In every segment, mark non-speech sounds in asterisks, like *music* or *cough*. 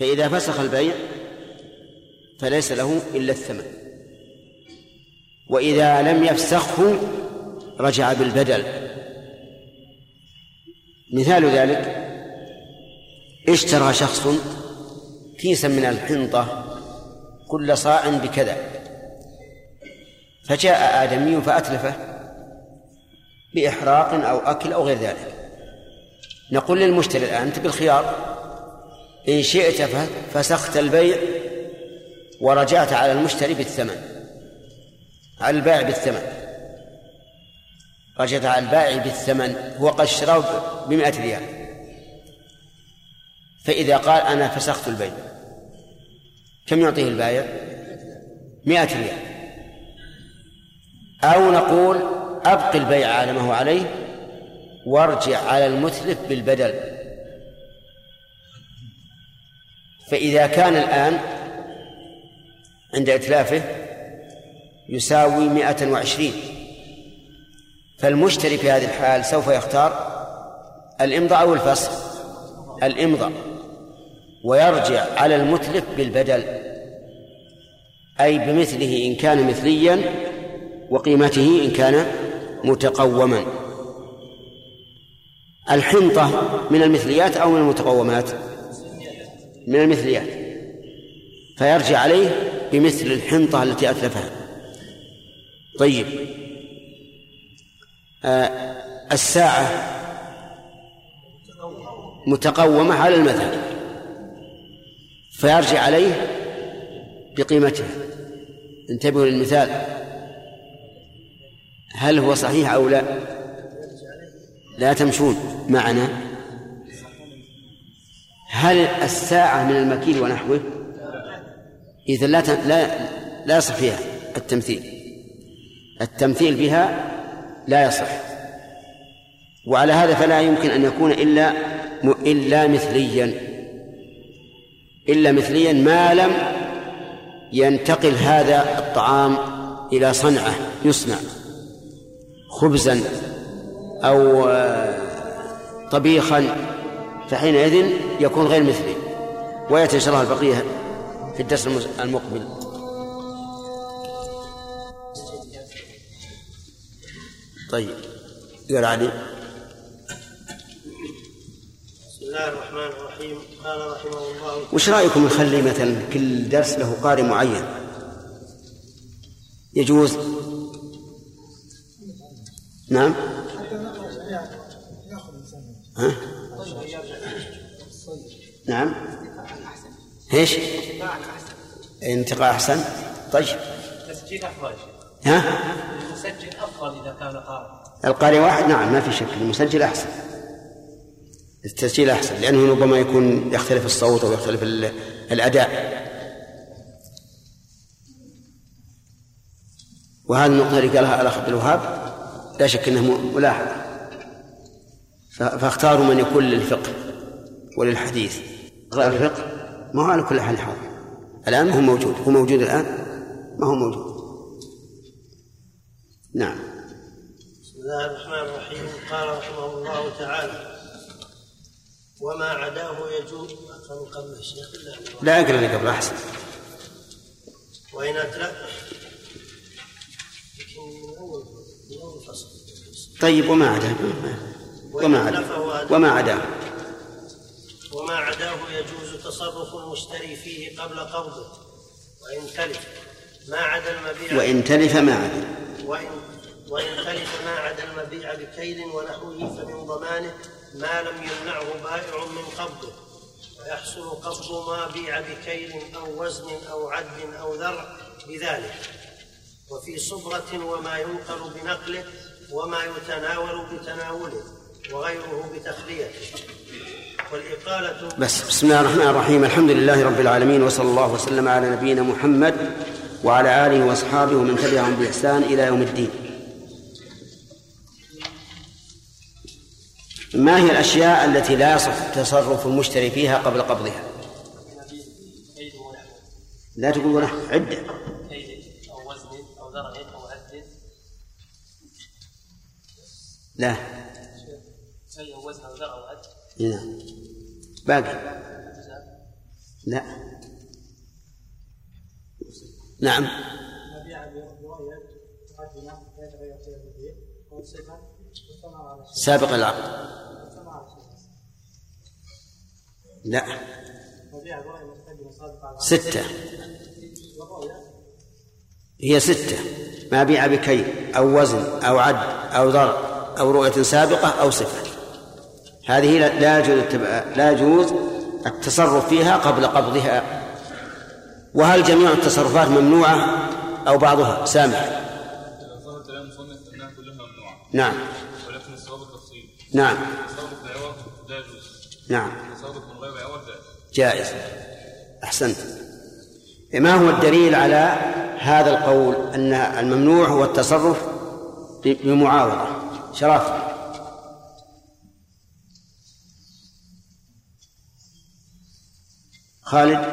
فإذا فسخ البيع فليس له إلا الثمن. وإذا لم يفسخه رجع بالبدل. مثال ذلك اشترى شخص كيسا من الحنطة كل صاع بكذا. فجاء آدمي فأتلفه بإحراق أو أكل أو غير ذلك. نقول للمشتري الآن أنت بالخيار؟ إن شئت فسخت البيع ورجعت على المشتري بالثمن على البائع بالثمن. رجعت على البائع بالثمن هو قد اشتراه بمئة ريال. فإذا قال أنا فسخت البيع كم يعطيه البائع؟ مئة ريال. أو نقول أبقي البيع على ما هو عليه وارجع على المتلف بالبدل. فإذا كان الآن عند إتلافه يساوي مائة وعشرين. فالمشتري في هذه الحال سوف يختار الإمضاء أو الفصل. الإمضاء. ويرجع على المتلف بالبدل. أي بمثله إن كان مثليا وقيمته إن كان متقوما. الحنطة من المثليات أو من المتقومات؟ من المثليات. فيرجع عليه بمثل الحنطة التي أتلفها. طيب. آه الساعة متقومة على المذهب. فيرجع عليه بقيمتها انتبهوا للمثال. هل هو صحيح أو لا؟ لا تمشون معنا. هل الساعة من المكيل ونحوه؟ إذا لا لا لا يصح فيها التمثيل. التمثيل بها لا يصح. وعلى هذا فلا يمكن أن يكون إلا إلا مثليا. إلا مثليا ما لم ينتقل هذا الطعام إلى صنعة يصنع. خبزا أو طبيخا فحينئذ يكون غير مثلي. ويتشرح البقية في الدرس المقبل. طيب يقول علي بسم الله الرحمن الرحيم. قال رحمه الله. وش رأيكم نخلي مثلا كل درس له قارئ معين؟ يجوز؟ نعم. ها؟ نعم. إيش؟ انتقاء أحسن. طيب. تسجيل أفضل. ها؟ المسجل أفضل إذا كان قارئ. القارئ واحد؟ نعم ما في شك. المسجل أحسن. التسجيل أحسن لأنه ربما يكون يختلف الصوت أو يختلف الأداء. وهذه النقطة اللي قالها الأخ عبد الوهاب لا شك إنها ملاحظة. فاختاروا من يكون للفقه وللحديث. غير الفقه؟ ما هو على كل حال حاضر. الآن ما هو موجود. هو موجود الآن؟ ما هو موجود؟ نعم. بسم الله الرحمن الرحيم. قال رحمه الله تعالى وما عداه يجوز قبل الشيخ. لا. أقرأ لي قبل أحسن. وإن أتلف من طيب وما عداه؟ وما عداه وما عداه وما عداه يجوز تصرف المشتري فيه قبل قبضه. وإن تلف ما عدا المبيع وإن تلف ما عدا. وإن وإن تلف ما عدا المبيع بكيل ونحوه فمن ضمانه ما لم يمنعه بائع من قبضه. ويحصل قبض ما بيع بكيل أو وزن أو عد أو ذرع بذلك. وفي صبرة وما ينقل بنقله وما يتناول بتناوله. وغيره بتخليته والإقالة بس بسم الله الرحمن الرحيم. الحمد لله رب العالمين وصلى الله وسلم على نبينا محمد وعلى آله وأصحابه ومن تبعهم بإحسان إلى يوم الدين. ما هي الأشياء التي لا يصح تصرف المشتري فيها قبل قبضها؟ لا تقول نحو عدة. لا. عد نعم. باقي. لا. نعم. سابق العقد. لا. ستة. هي ستة. ما بيع بكيل أو وزن أو عد أو ضرب أو رؤية سابقة أو صفة هذه لا يجوز لا يجوز التصرف فيها قبل قبضها. وهل جميع التصرفات ممنوعة أو بعضها سامح؟ نعم. ولكن الصواب التفصيل. نعم. تصرف بعوض لا يجوز. نعم. تصرف من غير عوض جائز. أحسنت. ما هو الدليل على هذا القول؟ أن الممنوع هو التصرف بمعاوضة. شرف خالد؟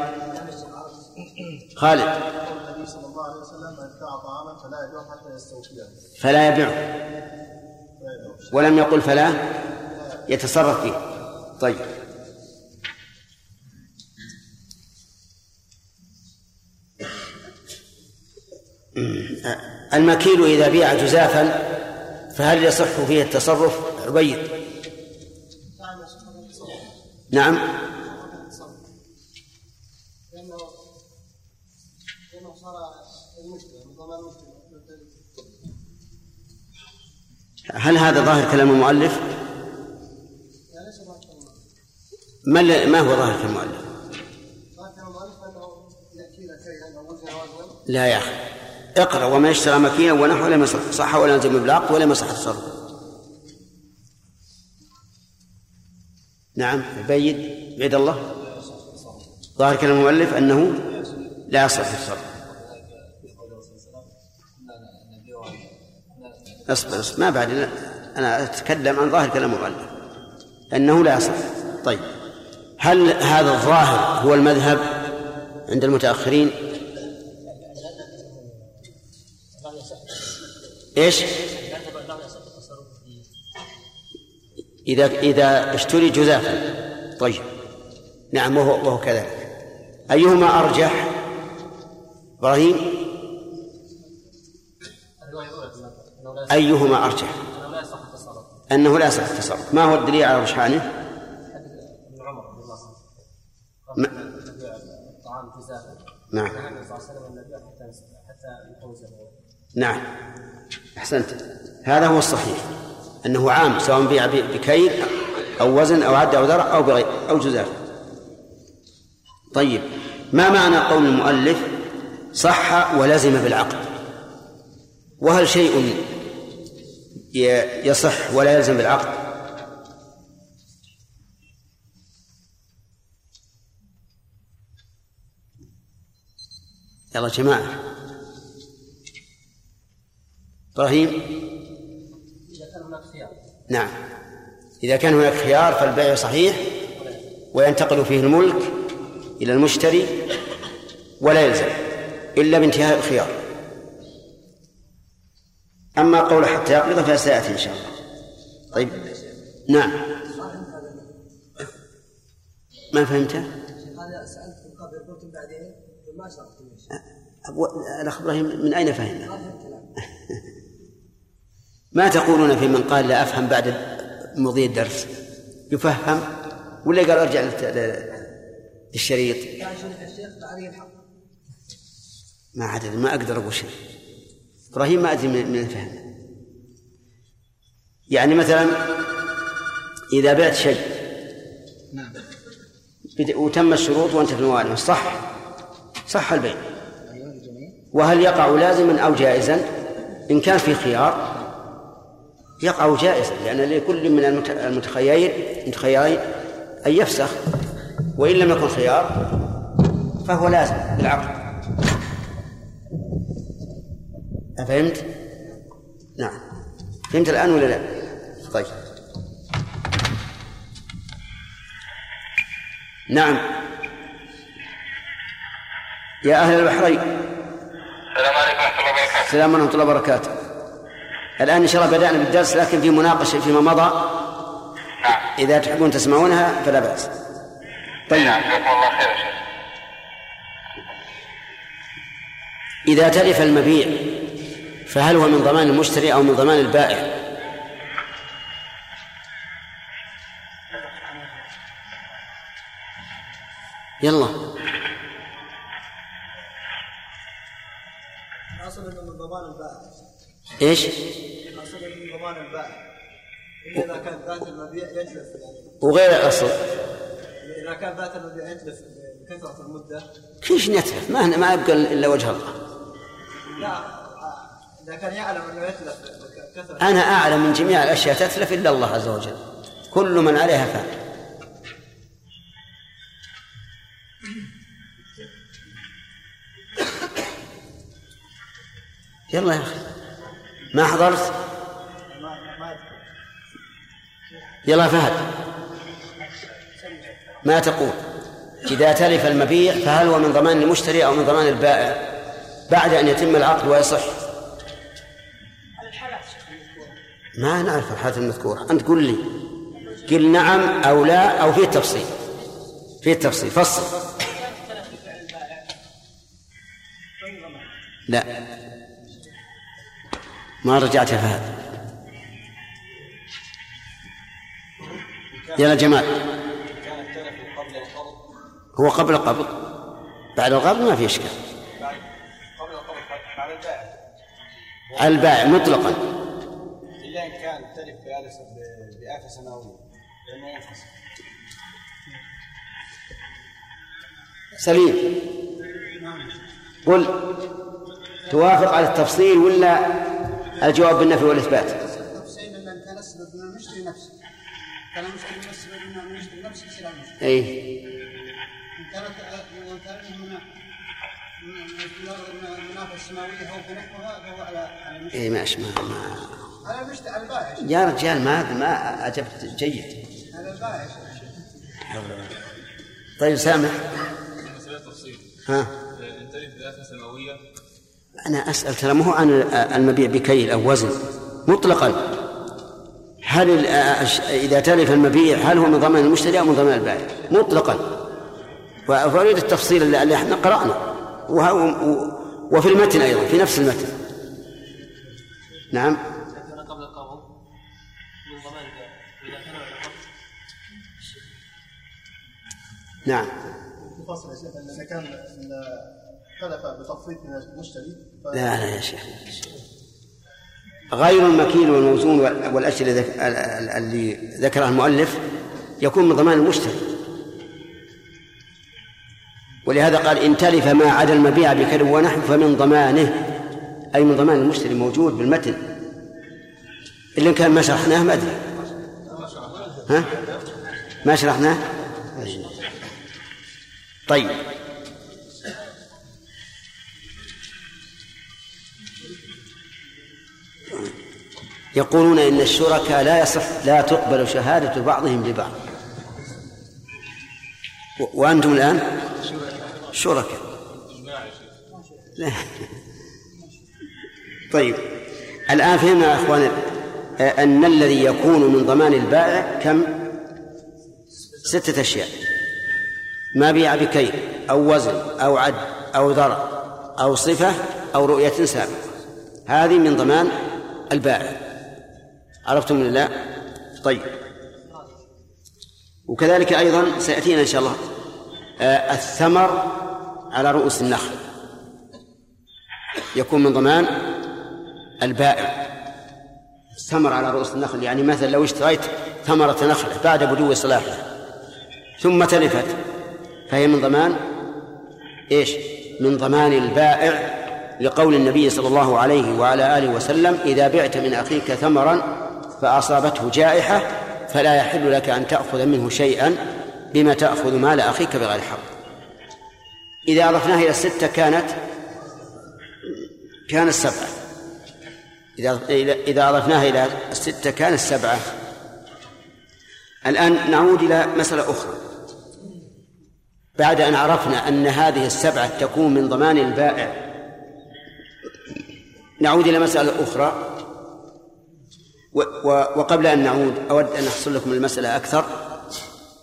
خالد. النبي صلى الله عليه وسلم من طعاما فلا يبيعه حتى يستوفيه فلا يبيعه ولم يقل فلا يتصرف فيه. طيب. المكيل إذا بيع جزافا فهل يصح فيه التصرف؟ عبيد. نعم لأنه لأنه صار المشكلة من ضمان المشكلة هل هذا ظاهر كلام المؤلف؟ ما ما هو ظاهر كلام المؤلف؟ لا يا أخي. اقرأ وما يشترى مكينا ونحو لم يصح صح ولا يلزم بالعقد ولا يصح التصرف. نعم بيد بيد الله. ظاهر كلام المؤلف أنه لا يصح التصرف. اصبر اصبر ما بعد لا. أنا أتكلم عن ظاهر كلام المؤلف أنه لا يصح طيب هل هذا الظاهر هو المذهب عند المتأخرين إيش؟ إذا إذا اشتري جزافا طيب نعم وهو وهو كذلك أيهما أرجح؟ إبراهيم أيهما أرجح؟ أنه لا يصح التصرف. ما هو الدليل على رجحانه؟ نعم. نعم. أحسنت. هذا هو الصحيح. أنه عام سواء بيع بكيل أو وزن أو عد أو ذرع أو بغير أو جزاف. طيب. ما معنى قول المؤلف صح ولزم بالعقد؟ وهل شيء يصح ولا يلزم بالعقد. يلا جماعة. إبراهيم. إذا كان هناك خيار. نعم. إذا كان هناك خيار فالبيع صحيح وينتقل فيه الملك إلى المشتري ولا يلزم إلا بانتهاء الخيار. أما قول حتى يقبض فسيأتي إن شاء الله. طيب. نعم. ما فهمته؟ هذا سالتكم قبل قلتم بعدين ما أبو- الأخ إبراهيم من أين فهمه؟ ما فهمت كلام ما تقولون في من قال لا أفهم بعد مضي الدرس؟ يفهم؟ ولا قال ل- للشريط؟ الحق. ما عدد ما أقدر أقول شيء. إبراهيم ما أدري من من الفهم. يعني مثلا إذا بعت شيء نعم. وتم الشروط وأنت في الموانع صح؟ صح البيع جميل. وهل يقع لازما أو جائزا؟ إن كان في خيار يقع جائزا لأن لكل من المت- المتخيرين المتخيرين أن يفسخ وإن لم يكن خيار فهو لازم بالعقد أفهمت؟ نعم. فهمت الآن ولا لا؟ طيب. نعم. يا أهل البحرين. السلام عليكم ورحمة الله وبركاته. السلام ورحمة الله وبركاته. الآن إن شاء الله بدأنا بالدرس لكن في مناقشة فيما مضى. نعم. إذا تحبون تسمعونها فلا بأس. طيب. نعم جزاكم الله خير يا شيخ. إذا تلف المبيع فهل هو من ضمان المشتري أو من ضمان البائع؟ يلا. الأصل إنه من ضمان البائع. إيش؟ الأصل إنه من ضمان البائع. إلا إذا كان ذات المبيع يتلف يعني. وغير الأصل. إذا كان ذات المبيع يتلف بكثره المدة. كيف نتلف ما ما يبقى إلا وجه الله. لا. كان يعلم أنه يتلف بكثره أنا أعلم من جميع الأشياء تتلف إلا الله عز وجل. كل من عليها فان. يلا يا أخي. ما حضرت؟ يلا فهد. ما تقول؟ إذا تلف المبيع فهل هو من ضمان المشتري أو من ضمان البائع؟ بعد أن يتم العقد ويصح. ما نعرف الحالات المذكورة. أنت قل لي. قل نعم أو لا أو فيه تفصيل. فيه تفصيل. فصل. لا. ما رجعت يا فهد. يلا جمال هو قبل القبض بعد القبض ما في إشكال. قبل القبض على البائع على البائع مطلقا. ان كان التلف بآلة بآفة سنوية لأنه ينفصل سليم. قل. توافق على التفصيل ولا الجواب بالنفي والإثبات؟ التفصيل الا ان كان السبب من المشتري نفسه كان المشتري من السبب من المشتري نفسه يصير اي إن كانت إن كانت من من المنافع السماويه أو بنحوها فهو على على اي ماشي ما, ما يا رجال ما ما أجبت جيد. البائع طيب سامح. ها. بآفة سماوية. أنا أسأل ترى مو عن المبيع بكيل أو وزن؟ مطلقا. هل ال- إذا تلف المبيع هل هو من ضمان المشتري أو من ضمان البائع؟ مطلقا. و- فاريد التفصيل اللي إحنا و- وفي المتن أيضا في نفس المتن. نعم. نعم. فصل يا شيخ إذا كان تلف بتفريط من المشتري ف- لا لا يا شيخ. غير المكيل والموزون وال- والاشياء اللي ذك- ال- ال- اللي ذكرها المؤلف يكون من ضمان المشتري. ولهذا قال إن تلف ما عدا المبيع بكل ونحو فمن ضمانه أي من ضمان المشتري موجود بالمتن. الا ان كان ما شرحناه ما أدري. ها؟ ما شرحناه؟ طيب. يقولون إن الشركاء لا يصح لا تقبل شهادة بعضهم لبعض. و- وأنتم الآن؟ شركاء. لا. طيب. الآن فهمنا يا إخوان آه، أن الذي يكون من ضمان البائع كم؟ ستة أشياء. ما بيع بكيل أو وزن أو عد أو ذرع أو صفة أو رؤية سابقة. هذه من ضمان البائع. عرفتم ولا لا؟ طيب. وكذلك أيضا سيأتينا إن شاء الله آه، الثمر على رؤوس النخل. يكون من ضمان البائع. الثمر على رؤوس النخل يعني مثلا لو اشتريت ثمرة نخلة بعد بدو صلاحها ثم تلفت فهي من ضمان إيش؟ من ضمان البائع لقول النبي صلى الله عليه وعلى آله وسلم إذا بعت من أخيك ثمرا فأصابته جائحة فلا يحل لك أن تأخذ منه شيئا بما تأخذ مال أخيك بغير حق إذا أضفناها إلى الستة كانت كانت سبعة. إذا إذا أضفناها إلى الستة كانت سبعة. الآن نعود إلى مسألة أخرى. بعد أن عرفنا أن هذه السبعة تكون من ضمان البائع. نعود إلى مسألة أخرى. وقبل أن نعود أود أن أحصل لكم المسألة أكثر.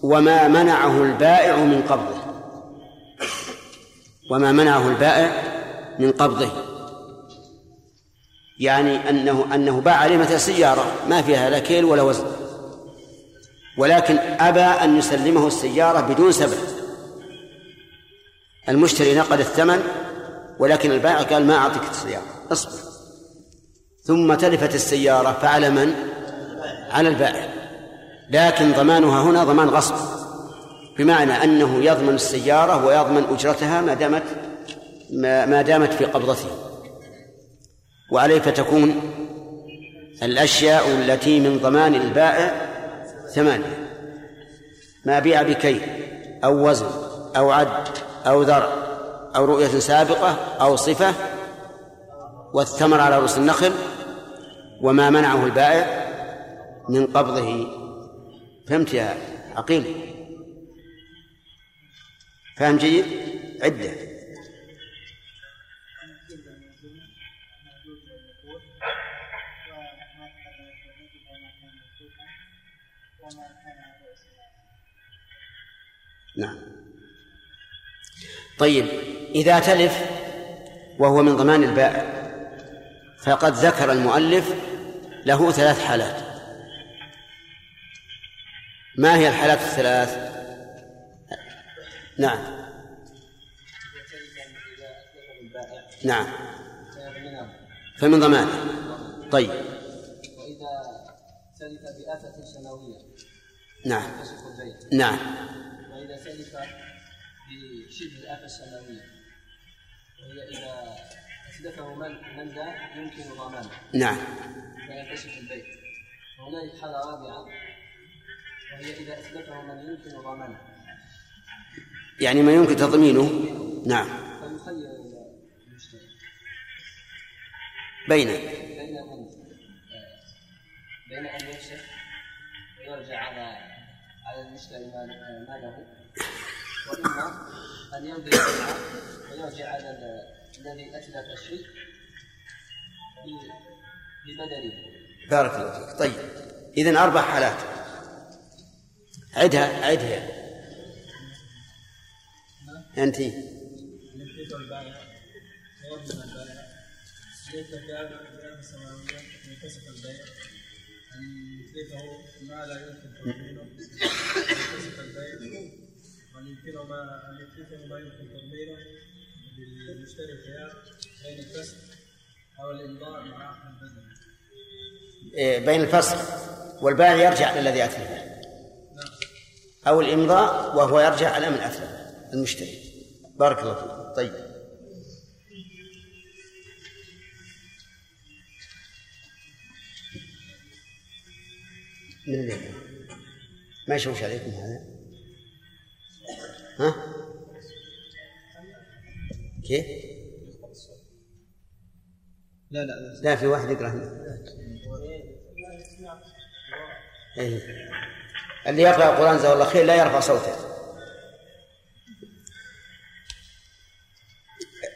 وما منعه البائع من قبضه. وما منعه البائع من قبضه. يعني أنه أنه باع عليه مثل سيارة ما فيها لا كيل ولا وزن. ولكن أبى أن يسلمه السيارة بدون سبب. المشتري نقل الثمن ولكن البائع قال ما أعطيك السيارة اصبر. ثم تلفت السيارة فعلى من؟ على البائع. لكن ضمانها هنا ضمان غصب بمعنى أنه يضمن السيارة ويضمن أجرتها ما دامت ما دامت في قبضته. وعليه فتكون الأشياء التي من ضمان البائع ثمانية. ما بيع بكيل أو وزن أو عد أو ذرع أو رؤية سابقة أو صفة والثمر على رؤوس النخل وما منعه البائع من قبضه. فهمت يا عقيل؟ فهم جيد؟ عدة. نعم. طيب إذا تلف وهو من ضمان البائع فقد ذكر المؤلف له ثلاث حالات. ما هي الحالات الثلاث؟ نعم. نعم. فمن ضمانه طيب. وإذا بآفة نعم. نعم. وإذا بشبه الآفة السماوية وهي إذا أسلفه من؟ من لا يمكن ضمانه نعم. فينكشف البيت. وهنالك حالة رابعة وهي إذا أسلفه من؟ يمكن ضمانه يعني ما يمكن تضمينه؟ نعم. فيخير المشتري بين. بين أن بين أن يفسخ ويرجع على على المشتري مال- ماله. وإما أن يمضي البيعة ويرجع على ال- الذي أتلف الشيء ب- ببدله بارك الله فيك. طيب إذن أربع حالات. عدها عدها. أنت. ينكسف البيع أن ما لا يمكن البيع وأن يمكنه ما أن يتلفه ما يمكن تضمينه للمشتري الخيار بين الكسب أو الإمضاء مع البدل إيه، بين الفصل والبائع يرجع للذي أتلفه أو الإمضاء وهو يرجع على من أتلفه المشتري. بارك الله فيك. طيب. من اللي يقرأ؟ ما يشوش عليكم هذا؟ ها؟ كيف؟ لا لا. لا في واحد يقرأ هنا. أي. اللي يقرأ القرآن جزاه الله خير لا يرفع صوته.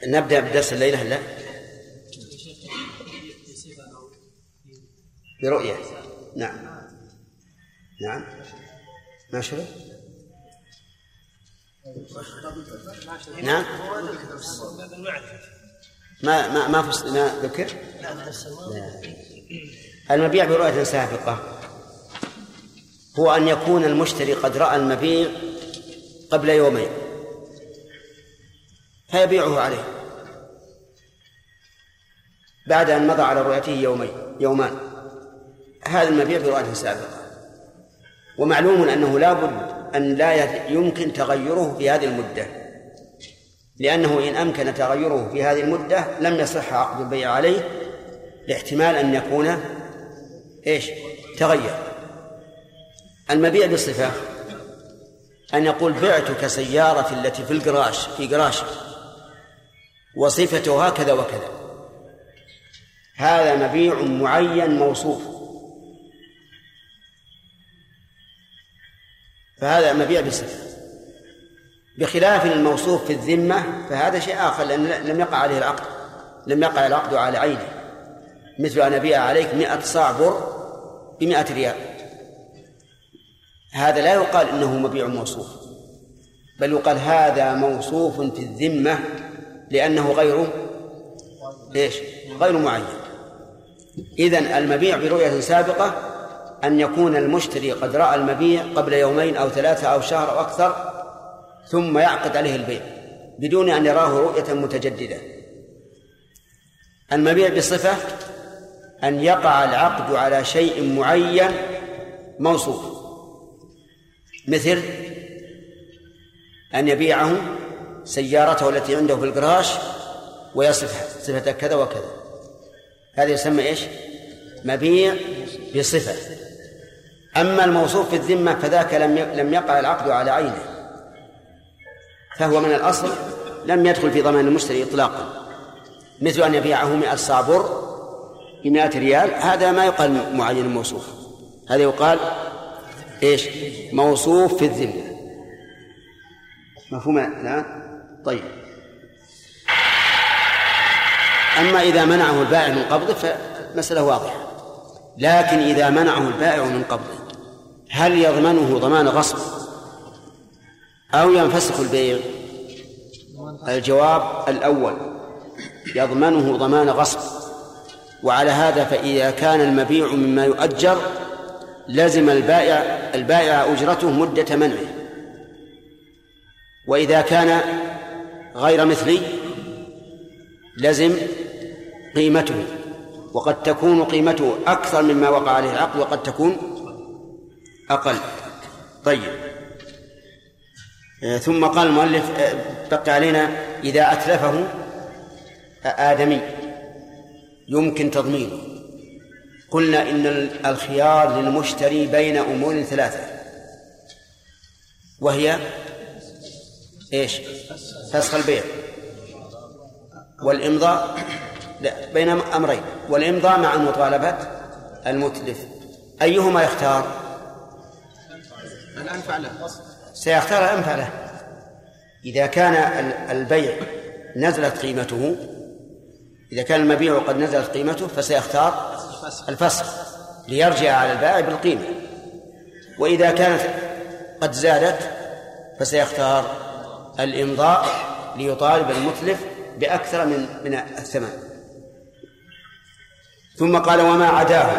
نبدأ بدرس الليلة لا برؤية. نعم. نعم. ما شرب نعم. ما ما ما فص- ما ذكر؟ لا. المبيع برؤية سابقة. هو أن يكون المشتري قد رأى المبيع قبل يومين. فيبيعه عليه. بعد أن مضى على رؤيته يومين يومان. هذا المبيع برؤية سابقة. ومعلوم أنه لا بد أن لا يمكن تغيره في هذه المدة. لأنه إن أمكن تغيره في هذه المدة لم يصح عقد البيع عليه لاحتمال أن يكون إيش؟ تغير. المبيع بالصفة أن يقول بعتك سيارة التي في الجراج في جراج. وصفته هكذا وكذا. هذا مبيع معين موصوف. فهذا مبيع بصفة بخلاف الموصوف في الذمة فهذا شيء آخر لأن لم يقع عليه العقد. لم يقع العقد على عينه. مثل أن أبيع عليك مئة صاع بر بمئة ريال. هذا لا يقال إنه مبيع موصوف. بل يقال هذا موصوف في الذمة لأنه غير إيش؟ غير معين. إذا المبيع برؤية سابقة أن يكون المشتري قد رأى المبيع قبل يومين أو ثلاثة أو شهر أو أكثر ثم يعقد عليه البيع بدون أن يراه رؤية متجددة. المبيع بصفة أن يقع العقد على شيء معين موصوف. مثل أن يبيعه سيارته التي عنده في الجراج ويصف صفة كذا وكذا. هذا يسمى إيش؟ مبيع بصفة. أما الموصوف في الذمة فذاك لم لم يقع العقد على عينه. فهو من الأصل لم يدخل في ضمان المشتري إطلاقا. مثل أن يبيعه مئة صاع بر بمئة ريال هذا ما يقال معين موصوف. هذا يقال إيش؟ موصوف في الذمة. مفهوم؟ الآن؟ طيب. أما إذا منعه البائع من قبضه فمسألة واضحة. لكن إذا منعه البائع من قبضه هل يضمنه ضمان غصب أو ينفسخ البيع؟ الجواب الأول يضمنه ضمان غصب. وعلى هذا فإذا كان المبيع مما يؤجر لزم البائع البائع أجرته مدة منعه. وإذا كان غير مثلي لزم قيمته. وقد تكون قيمته أكثر مما وقع عليه العقد وقد تكون أقل. طيب. آه، ثم قال المؤلف آه، بقي علينا إذا أتلفه آدمي. يمكن تضمينه. قلنا إن الخيار للمشتري بين أمور ثلاثة. وهي إيش؟ فسخ البيع. والإمضاء لا بين أمرين. والإمضاء مع مطالبة المتلف. أيهما يختار؟ الأنفع له سيختار الأنفع له إذا كان البيع نزلت قيمته إذا كان المبيع قد نزلت قيمته فسيختار الفسخ ليرجع على البائع بالقيمة. وإذا كانت قد زادت فسيختار الإمضاء ليطالب المتلف بأكثر من من الثمن. ثم قال وما عداه؟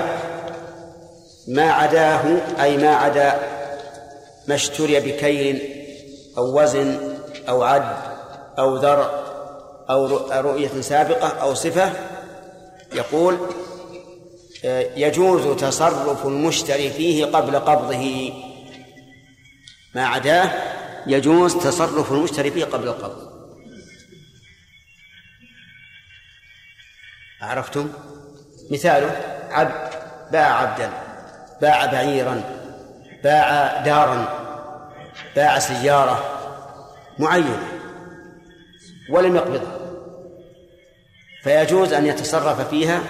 ما عداه أي ما عدا ما اشتري بكيل أو وزن أو عد أو ذر أو رؤية سابقة أو صفة يقول آه، يجوز تصرف المشتري فيه قبل قبضه. ما عداه يجوز تصرف المشتري فيه قبل القبض. عرفتم؟ مثاله عبد باع عبدا باع بعيرا. باع دارا باع سيارة معينة ولم يقبضها فيجوز أن يتصرف فيها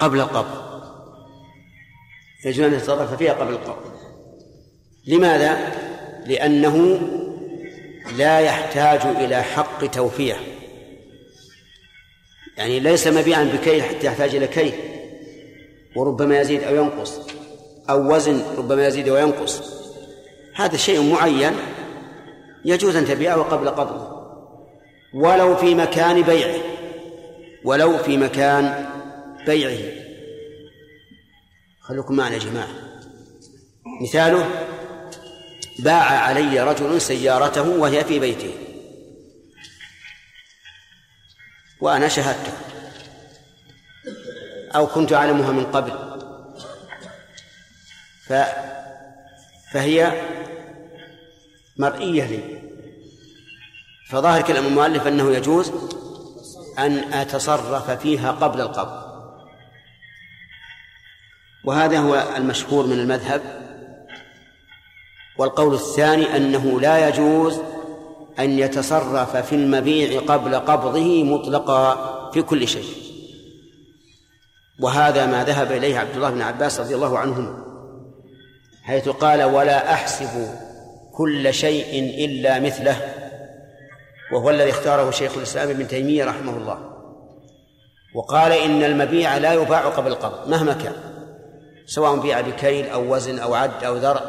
قبل القبض. يجوز أن يتصرف فيها قبل القبض. لماذا؟ لأنه لا يحتاج إلى حق توفية. يعني ليس مبيعا بكيل حتى يحتاج إلى كيل وربما يزيد أو ينقص. أو وزن ربما يزيد وينقص. هذا شيء معين يجوز أن تبيعه قبل قبضه. ولو في مكان بيعه. ولو في مكان بيعه. خلوكم معنا يا جماعة. مثاله باع علي رجل سيارته وهي في بيته. وأنا شهدته أو كنت أعلمها من قبل. ف فهي مرئية لي. فظاهر كلام المؤلف أنه يجوز أن أتصرف فيها قبل القبض وهذا هو المشهور من المذهب. والقول الثاني أنه لا يجوز أن يتصرف في المبيع قبل قبضه مطلقا في كل شيء. وهذا ما ذهب إليه عبد الله بن عباس رضي الله عنهما. حيث قال ولا أحسب كل شيء إلا مثله وهو الذي اختاره شيخ الإسلام ابن تيمية رحمه الله. وقال إن المبيع لا يباع قبل القبض مهما كان سواء بيع بكيل أو وزن أو عد أو ذرع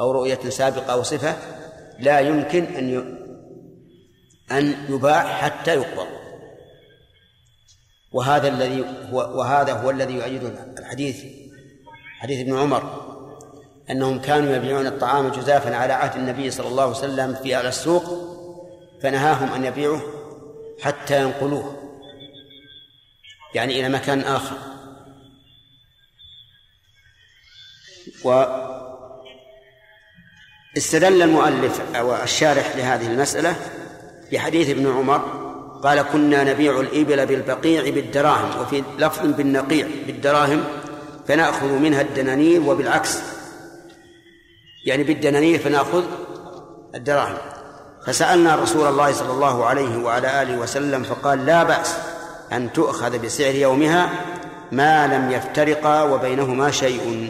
أو رؤية سابقة أو صفة لا يمكن أن أن يباع حتى يقبض. وهذا الذي هو وهذا هو الذي يؤيد الحديث حديث ابن عمر. أنهم كانوا يبيعون الطعام جزافا على عهد النبي صلى الله عليه وسلم في على السوق فنهاهم أن يبيعوه حتى ينقلوه يعني إلى مكان آخر. و استدل المؤلف أو الشارح لهذه المسألة بحديث ابن عمر قال كنا نبيع الإبل بالبقيع بالدراهم وفي لفظ بالنقيع بالدراهم فنأخذ منها الدنانير وبالعكس يعني بالدنانير فنأخذ الدراهم. فسألنا رسول الله صلى الله عليه وعلى آله وسلم فقال لا بأس أن تؤخذ بسعر يومها ما لم يفترقا وبينهما شيء.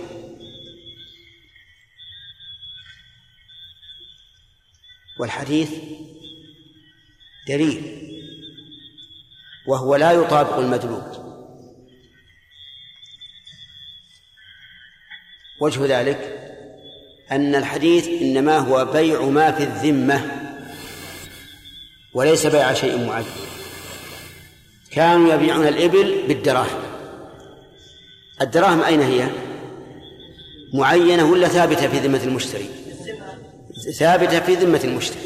والحديث دليل وهو لا يطابق المدلول. وجه ذلك أن الحديث إنما هو بيع ما في الذمة وليس بيع شيء معين. كانوا يبيعون الإبل بالدراهم. الدراهم أين هي؟ معينة ولا ثابتة في ذمة المشتري؟ ثابتة في ذمة المشتري.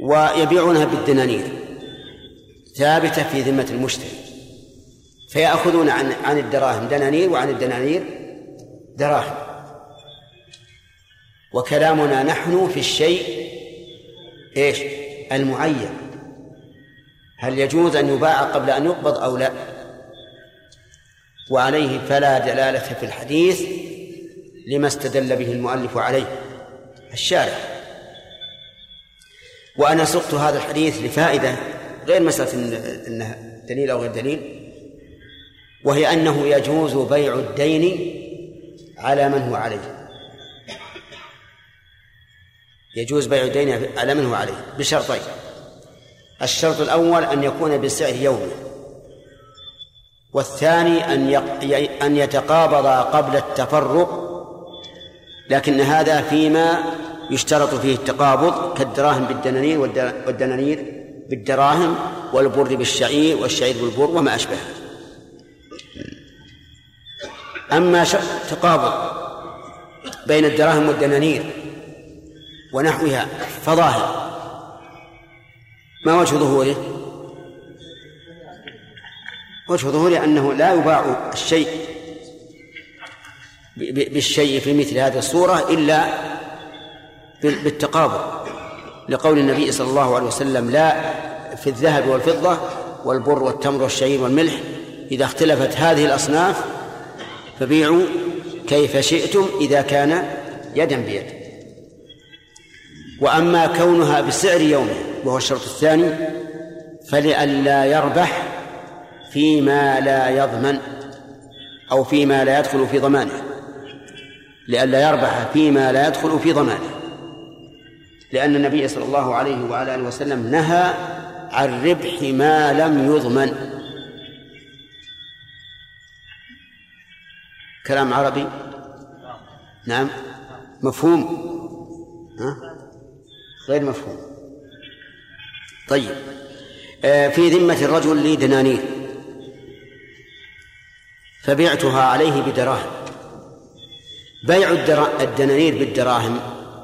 ويبيعونها بالدنانير. ثابتة في ذمة المشتري. فيأخذون عن عن الدراهم دنانير وعن الدنانير دراهم وكلامنا نحن في الشيء إيش؟ المعين هل يجوز أن يباع قبل أن يقبض أو لا؟ وعليه فلا دلالة في الحديث لما استدل به المؤلف عليه الشارع وأنا سقت هذا الحديث لفائدة غير مسألة أنه دليل أو غير دليل وهي أنه يجوز بيع الدين على من هو عليه. يجوز بيع الدين على من هو عليه بشرطين. الشرط الأول أن يكون بسعر يومه والثاني أن أن يتقابضا قبل التفرق لكن هذا فيما يشترط فيه التقابض كالدراهم بالدنانير والدنانير بالدراهم والبر بالشعير والشعير بالبر وما أشبه أما تقابض بين الدراهم والدنانير ونحوها فظاهر ما وجه ظهوره؟ وجه ظهوره أنه لا يباع الشيء بالشيء في مثل هذه الصورة إلا بالتقابض لقول النبي صلى الله عليه وسلم لا في الذهب والفضة والبر والتمر والشعير والملح إذا اختلفت هذه الأصناف فبيعوا كيف شئتم إذا كان يدا بيد. وأما كونها بسعر يومه وهو الشرط الثاني فلئلا يربح فيما لا يضمن أو فيما لا يدخل في ضمانه. لئلا يربح فيما لا يدخل في ضمانه. لأن النبي صلى الله عليه وعلى آله وسلم نهى عن ربح ما لم يضمن. كلام عربي؟ نعم. مفهوم؟ ها؟ غير مفهوم. طيب. آه، في ذمة الرجل لي دنانير. فبعتها عليه بدراهم. بيع الدنانير بالدراهم.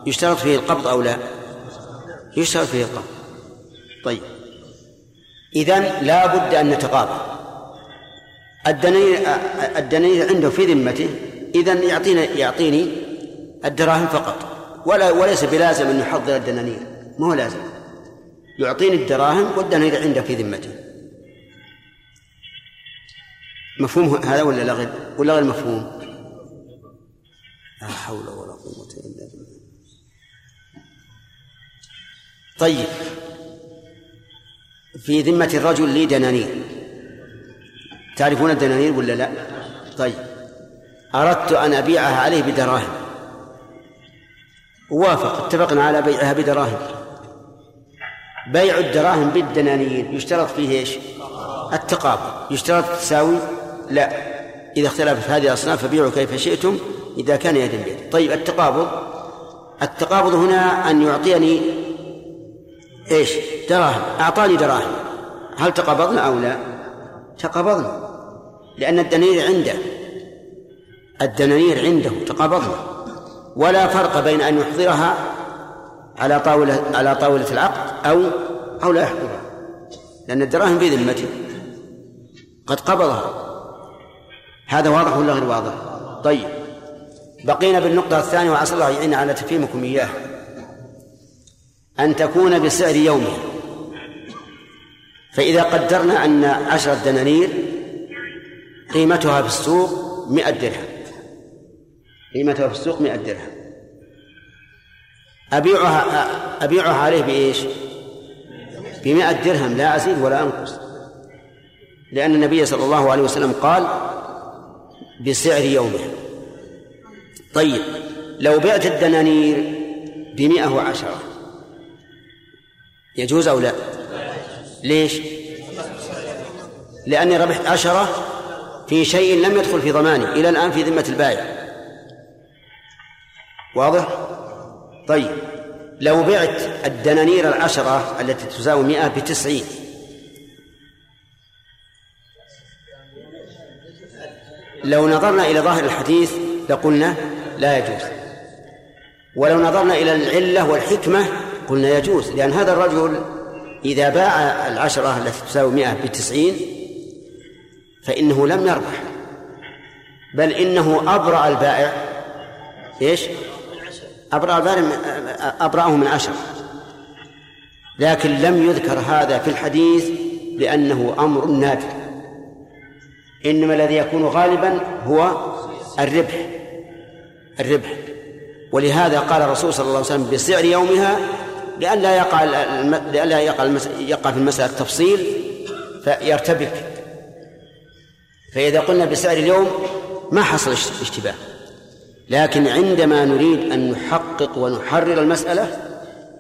يشترط فيه القبض أو لا؟ يشترط فيه القبض. طيب. إذن لا بد أن نتقابل الدنانير الدنانير عنده في ذمته إذن يعطينا يعطيني الدراهم فقط. ولا وليس بلازم أن يحضر الدنانير ما هو لازم. يعطيني الدراهم والدنانير عنده في ذمته. مفهوم هذا ولا لا غير؟ ولا غير مفهوم؟ لا حول ولا قوة إلا بالله. طيب. في ذمة الرجل لي دنانير تعرفون الدنانير ولا لا؟ طيب. أردت أن أبيعها عليه بدراهم. وافق. اتفقنا على بيعها بدراهم. بيع الدراهم بالدنانير يشترط فيه إيش؟ التقابل يشترط تساوي؟ لا. إذا اختلفت هذه الأصناف فبيعوا كيف شئتم إذا كان يدا بيد. طيب التقابض. التقابض هنا أن يعطيني إيش؟ دراهم. أعطاني دراهم. هل تقابضنا أو لا؟ تقابضنا. لأن الدنانير عنده. الدنانير عنده تقابضنا ولا فرق بين أن يحضرها على طاولة على طاولة العقد أو أو لا يحضرها. لأن الدراهم في ذمته قد قبضها. هذا واضح ولا غير واضح؟ طيب. بقينا بالنقطة الثانية وعسى الله يعين على تفهيمكم إياه أن تكون بسعر يومها فإذا قدرنا أن عشرة دنانير قيمتها في السوق مئة درهم. قيمتها في السوق مئة درهم. أبيعها أبيعها عليه بإيش؟ بمئة درهم لا أزيد ولا أنقص. لأن النبي صلى الله عليه وسلم قال بسعر يومه. طيب لو بعت الدنانير بمئة وعشرة يجوز أو لا؟ ليش؟ لأني ربحت عشرة في شيء لم يدخل في ضماني إلى الآن في ذمة البائع. واضح؟ طيب. لو بعت الدنانير العشرة التي تساوي مئة بتسعين. لو نظرنا إلى ظاهر الحديث لقلنا لا يجوز. ولو نظرنا إلى العلة والحكمة قلنا يجوز لأن هذا الرجل إذا باع العشرة التي تساوي مئة بتسعين فإنه لم يربح. بل إنه أبرأ البائع. إيش؟ أبرأ البائع أبرأه من عشرة لكن لم يذكر هذا في الحديث لأنه أمر نادر. إنما الذي يكون غالبا هو الربح. الربح. ولهذا قال الرسول صلى الله عليه وسلم بسعر يومها لئلا يقع لئلا يقع يقع في المسألة تفصيل فيرتبك. فإذا قلنا بسعر اليوم ما حصل اشتباه. لكن عندما نريد أن نحقق ونحرر المسألة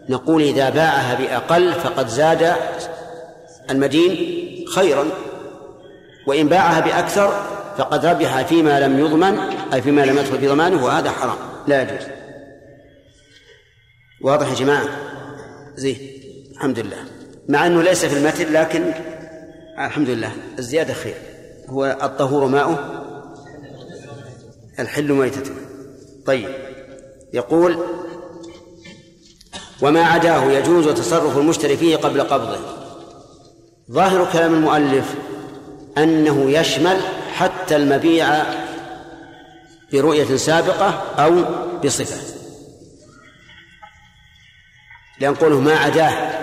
نقول إذا باعها بأقل فقد زاد المدين خيرا وإن باعها بأكثر فقد ربح فيما لم يضمن أي فيما لم يدخل في ضمانه وهذا حرام لا يجوز. واضح يا جماعة؟ زين الحمد لله. مع أنه ليس في المتن لكن الحمد لله الزيادة خير. هو الطهور ماؤه؟ الحل ميتته. طيب. يقول وما عداه يجوز تصرف المشتري فيه قبل قبضه. ظاهر كلام المؤلف أنه يشمل حتى المبيع برؤية سابقة أو بصفة. لأن قوله ما عداه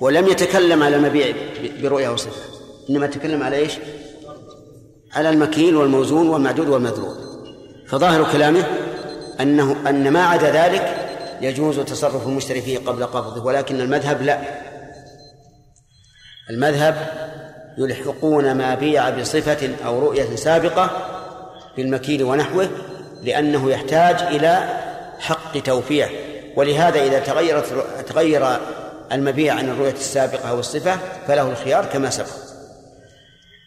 ولم يتكلم على المبيع برؤية وصفة إنما تكلم على إيش؟ على المكيل والموزون والمعدود والمذلول فظاهر كلامه أنه أن ما عدا ذلك يجوز تصرف المشتري فيه قبل قبضه ولكن المذهب لا. المذهب يلحقون ما بيع بصفة أو رؤية سابقة بالمكيل ونحوه لأنه يحتاج إلى حق توفيع. ولهذا إذا تغيرت تغير المبيع عن الرؤية السابقة أو الصفة فله الخيار كما سبق.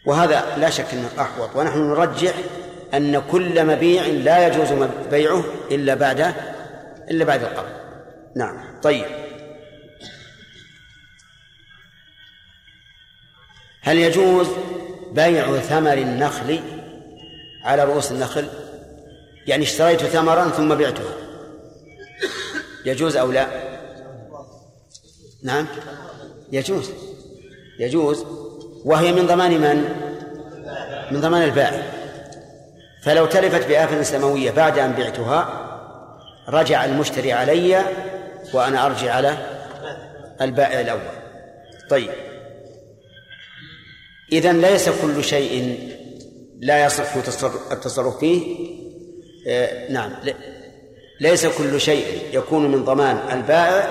وهذا لا شك أنه أحوط. ونحن نرجح أن كل مبيع لا يجوز بيعه إلا بعد إلا بعد القبض. نعم. طيب. هل يجوز بيع ثمر النخل على رؤوس النخل؟ يعني اشتريت ثمرا ثم بعته يجوز أو لا؟ نعم. يجوز. يجوز. وهي من ضمان من؟ من ضمان البائع. فلو تلفت بآفة سماوية بعد أن بعتها رجع المشتري علي وأنا أرجع على البائع الأول. طيب. إذا ليس كل شيء لا يصح التصرف فيه. آه نعم. ليس كل شيء يكون من ضمان البائع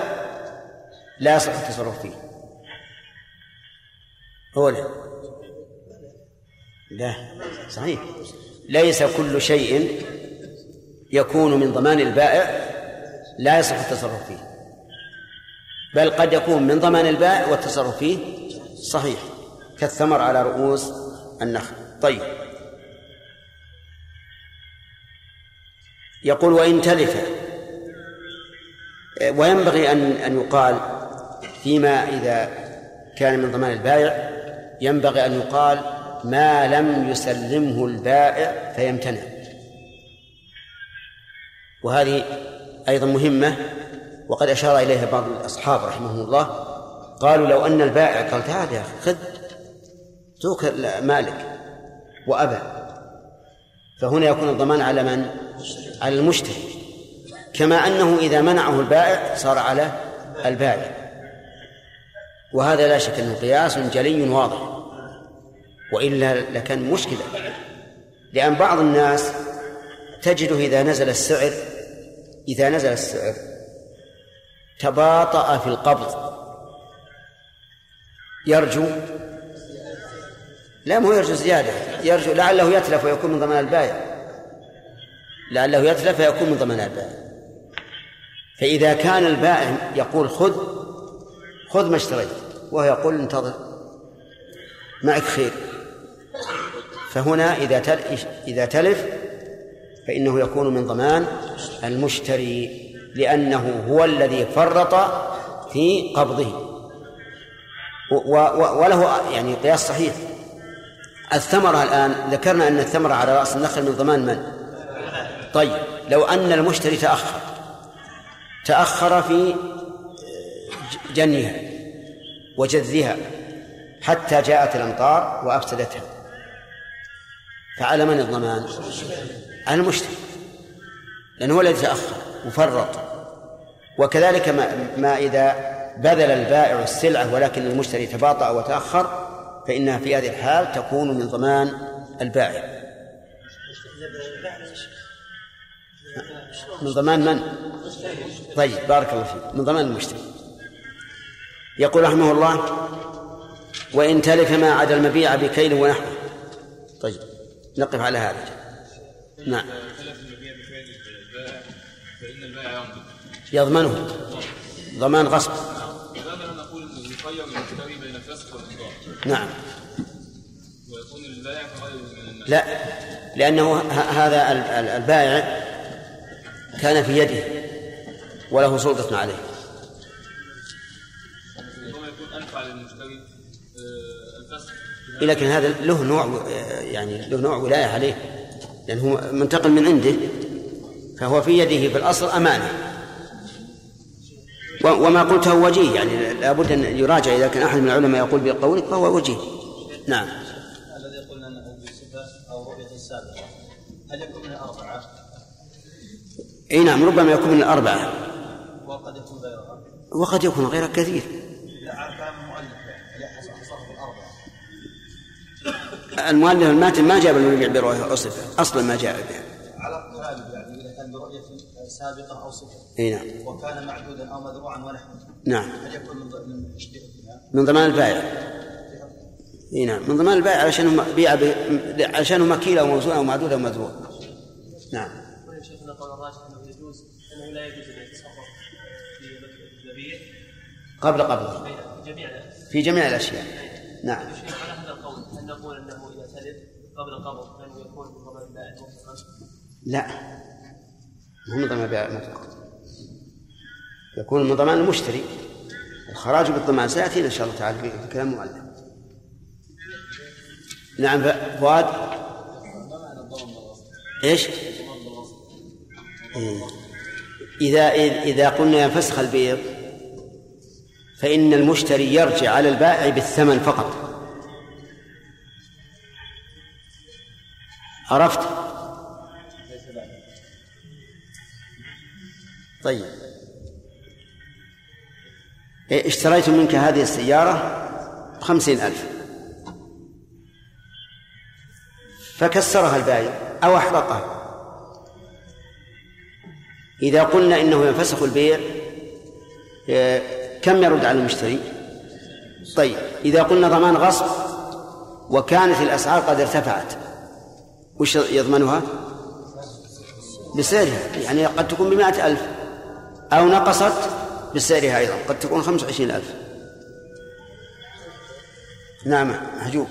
لا يصح التصرف فيه. هو لا لا صحيح. ليس كل شيء يكون من ضمان البائع لا يصح التصرف فيه. بل قد يكون من ضمان البائع والتصرف فيه. صحيح. كالثمر على رؤوس النخل. طيب. يقول وإن تلف. وينبغي أن أن يقال فيما إذا كان من ضمان البائع ينبغي أن يقال ما لم يسلمه البائع فيمتنع. وهذه أيضا مهمة وقد أشار إليها بعض الأصحاب رحمهم الله قالوا لو أن البائع قال تعال يا أخي خذ توك مالك وأبى. فهنا يكون الضمان على من؟ على المشتري كما أنه إذا منعه البائع صار على البائع. وهذا لا شك أنه قياس جلي واضح وإلا لكان مشكلة لأن بعض الناس تجده إذا نزل السعر إذا نزل السعر تباطأ في القبض. يرجو لا مو يرجو زيادة يرجو لعله يتلف ويكون من ضمان البائع لعله يتلف فيكون من ضمان البائع. فإذا كان البائع يقول خذ خذ ما اشتريت. وهو يقول انتظر. معك خير. فهنا إذا إذا تلف فإنه يكون من ضمان المشتري لأنه هو الذي فرط في قبضه. وله يعني قياس صحيح. الثمرة الآن ذكرنا أن الثمرة على رأس النخل من ضمان من؟ طيب لو أن المشتري تأخر. تأخر في جنيها وجذها حتى جاءت الأمطار وأفسدتها فعلى من الضمان؟ على المشتري لأنه هو الذي تأخر وفرط وكذلك ما, ما إذا بذل البائع السلعة ولكن المشتري تباطأ وتأخر فإنها في هذه الحال تكون من ضمان البائع من ضمان من؟ طيب بارك الله فيك من ضمان المشتري يقول رحمه الله وإن تلف ما عدا المبيع بكيل ونحوه. طيب نقف على هذا. نعم. يضمنه. ضمان غصب. نعم. لا لأنه هذا البائع كان في يده وله سلطة عليه. لكن هذا له نوع يعني له نوع ولاية عليه لأنه منتقل من عنده فهو في يده في الأصل أمانة. وما قلته وجيه يعني لابد أن يراجع إذا كان أحد من العلماء يقول بقولك فهو وجيه. نعم. الذي قلنا أنه بصفة أو رؤية سابقة هل يكون من الأربعة؟ إي نعم ربما يكون من الأربعة. وقد يكون غيرها. وقد يكون غيره كثير. المؤلف الماتن ما جاب المبيع برؤية صفة أصلا ما جاء بها. على يعني إذا كان برؤية سابقة أو صفة إي نعم. وكان معدودا أو مذروعا ونحوه نعم. هل يكون من من من ضمان البائع إي نعم. من ضمان البائع علشان بيع ب... علشان مكيل أو موزون أو معدود أو مذروع. نعم. شيخنا قول الراجح أنه يجوز أنه لا يجوز ان يتصرف في المبيع قبل قبل. في جميع في جميع الأشياء. نعم. على هذا القول هل نقول أنه قبل القبض فانه يكون من ضمان البائع مطلقا؟ لا مو من ضمان البائع مطلقا يكون من ضمان المشتري الخراج بالضمان سيأتينا إن شاء الله تعالى في كلام المؤلف نعم فؤاد إيش؟ إيه. إذا إذا قلنا ينفسخ البيع فإن المشتري يرجع على البائع بالثمن فقط عرفت؟ طيب. إيه، اشتريت منك هذه السيارة بخمسين ألف. فكسرها البائع أو أحرقها. إذا قلنا إنه ينفسخ البيع إيه، كم يرد على المشتري؟ طيب. إذا قلنا ضمان غصب وكانت الأسعار قد ارتفعت وش يضمنها؟ بسعرها يعني قد تكون بمائة ألف. أو نقصت بسعرها أيضا قد تكون خمسة وعشرين ألف. نعم البيع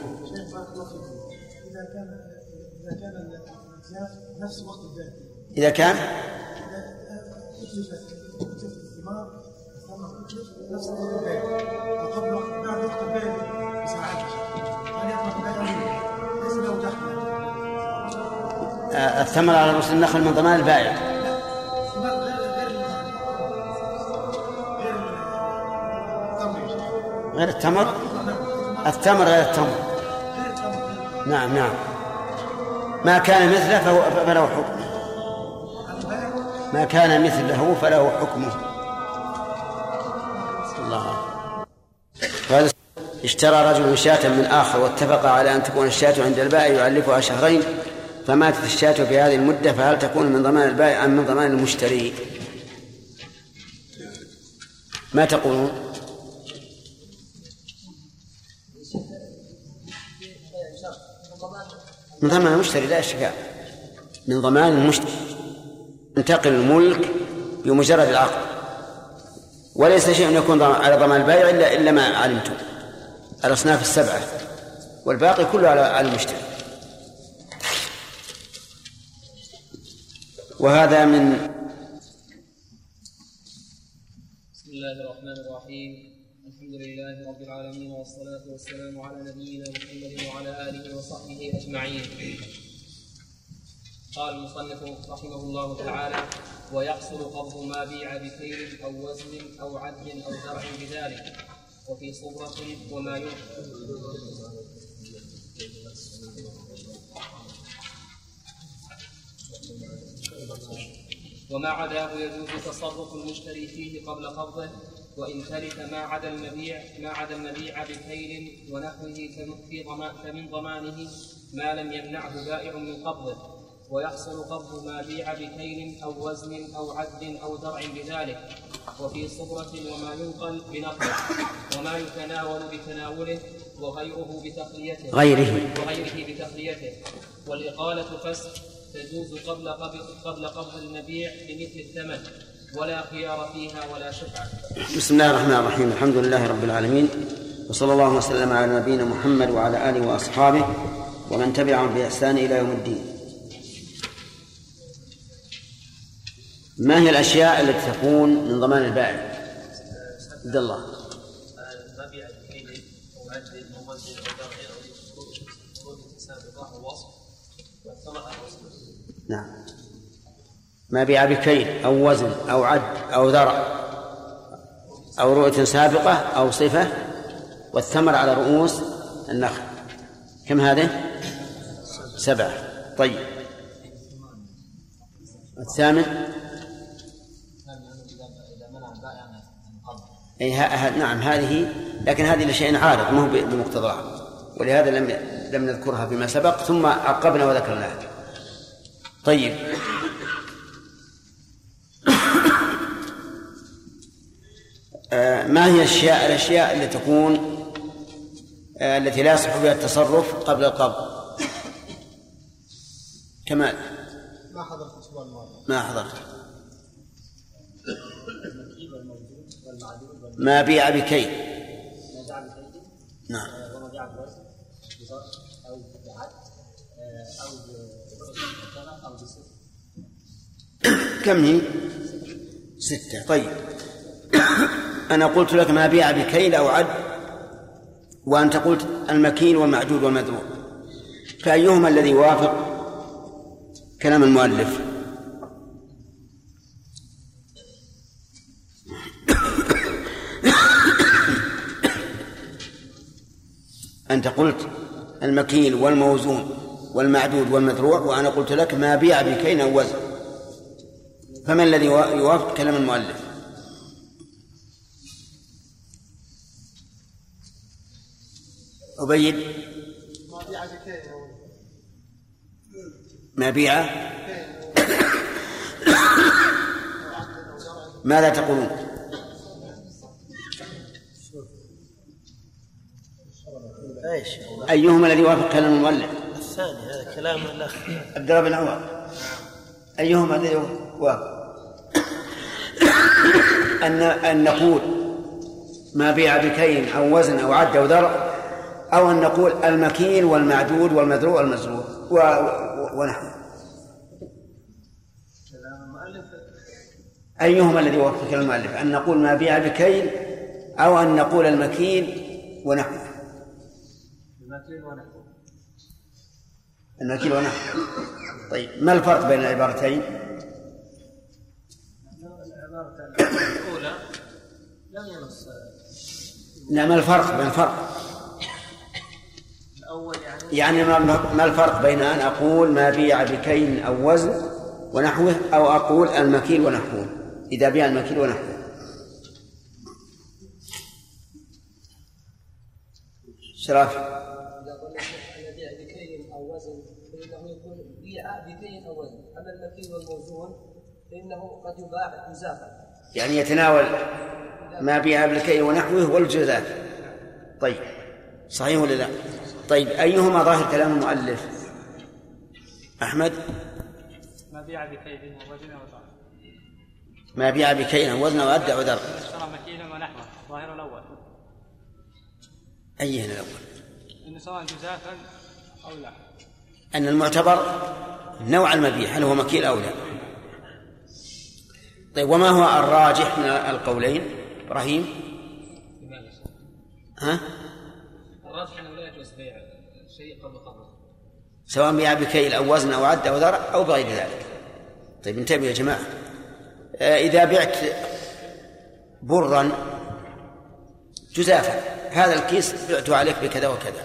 إذا كان؟ نفس وقت البيع أو قبل وقت وقت البيع الثمر على رؤوس النخل من ضمان البائع. غير التمر؟ التمر غير التمر. نعم نعم. ما كان مثله فهو فله حكمه. ما كان مثله فله حكمه. الله. اشترى رجل شاة من آخر واتفق على أن تكون الشاة عند البائع يعلفها شهرين فماتت الشاة في هذه المدة فهل تكون من ضمان البائع أم من ضمان المشتري؟ ما تقولون؟ من ضمان المشتري لا اشتكاء من ضمان المشتري ينتقل الملك بمجرد العقد وليس شيء يكون على ضمان البائع الا إلا ما علمتم الأصناف السبعة والباقي كله على المشتري وهذا من بسم الله الرحمن الرحيم. الحمد لله رب العالمين والصلاة والسلام على نبينا محمد وعلى آله وصحبه أجمعين. قال المصنف رحمه الله تعالى ويحصل قبض ما بيع بكيل أو وزن أو عد أو زرع بذلك وفي صبرة وما ينفق وما عداه يجوز تصرف المشتري فيه قبل قبضه وإن تلف ما عدا المبيع ما عدا المبيع بكيل ونحوه فمن ضمانه ما لم يمنعه بائع من قبضه ويحصل قبض ما بيع بكيل أو وزن أو عد أو درع بذلك وفي صبرة وما ينقل بنقله وما يتناول بتناوله وغيره بتقليته غيره. وغيره بتقليته والإقالة فسخ تجوز قبل قبض قبل قبض المبيع بمثل الثمن ولا خيار فيها ولا شفعة. بسم الله الرحمن الرحيم. الحمد لله رب العالمين وصلى الله وسلم على نبينا محمد وعلى آله وأصحابه ومن تبعهم بإحسان إلى يوم الدين. ما هي الأشياء التي تكون من ضمان البائع؟ عبد الله مبيع بكيل أو عد أو وزن أو درع أو شروط سابقة أو وصف والثمر أو وصف نعم. ما بيع بكيل أو وزن أو عد أو ذرع أو رؤية سابقة أو صفة والثمر على رؤوس النخل. كم هذه؟ سبعة. طيب. الثامن؟ أي ها نعم هذه لكن هذه لشيء عارض ما هو بمقتضاها. ولهذا لم لم نذكرها فيما سبق ثم عقبنا وذكرناها. طيب. آه، ما هي الاشياء الأشياء التي تكون آه، التي لا يصح بها التصرف قبل القبض؟ كمال. ما حضرت الماضي. ما حضرت. ما بيع بكيل. نعم. وما جعل بوزن أو بعد أو بثمن أو *coughs* كم هي؟ ستة. طيب. *coughs* أنا قلت لك ما بيع بكيل أو عد وأنت قلت المكيل والمعدود والمدروع فأيهما الذي يوافق كلام المؤلف؟ *coughs* أنت قلت المكيل والموزون والمعدود والمذروع وأنا قلت لك ما بيع بكيل أو وزن. فما الذي يوافق كلام المؤلف؟ أبين ما بيع ماذا تقولون؟ أيهما الذي يوافق كلام المؤلف؟ الثاني هذا كلام الأخ. عبد الله بن عمر. أيهما الذي يوافق؟ أن أن نقول ما بيع بكيل أو وزن أو عد أو ذرع أو أن نقول المكيل والمعدود والمذروع والمزروع و... و... ونحن. أيهما الذي كلام المؤلف؟ أن نقول ما بيع بكيل أو أن نقول المكيل ونحوه المكيل ونحوه المكيل ونحوه طيب ما الفرق بين العبارتين؟ العبارة الأولى لم ينص. لا ما الفرق؟ بين الفرق؟ الأول يعني يعني ما ما الفرق بين أن أقول ما بيع بكيل أو وزن ونحوه أو أقول المكيل ونحوه؟ إذا بيع المكيل ونحوه. شرافي إذا قلنا أن يبيع بكيل أو وزن فإنه يكون بيع بكيل أو وزن. أما المكيل والموزون فإنه قد يباع جزافا يعني يتناول ما بيع بالكيل ونحوه والجزاء. طيب صحيح ولا لا؟ طيب أيهما ظاهر كلام المؤلف؟ أحمد؟ ما بيع بكيد ووزن وضرب. ما بيع بكيل وزن وأدى وذر اشترى مكيلا ونحوه ظاهر الأول. أي هنا الأول؟ انه سواء جزافا أو لا. أن المعتبر نوع المبيع هل هو مكيل أو لا؟ طيب وما هو الراجح من القولين؟ إبراهيم؟ لماذا؟ ها؟ الراجح أنه لا يجوز بيع شيء قبل قبضه سواء بيع بكيل أو وزن أو عد أو ذرع أو بغير ذلك. طيب انتبهوا يا جماعة. آه، إذا بعت برا جزافا. هذا الكيس بعته عليك بكذا وكذا.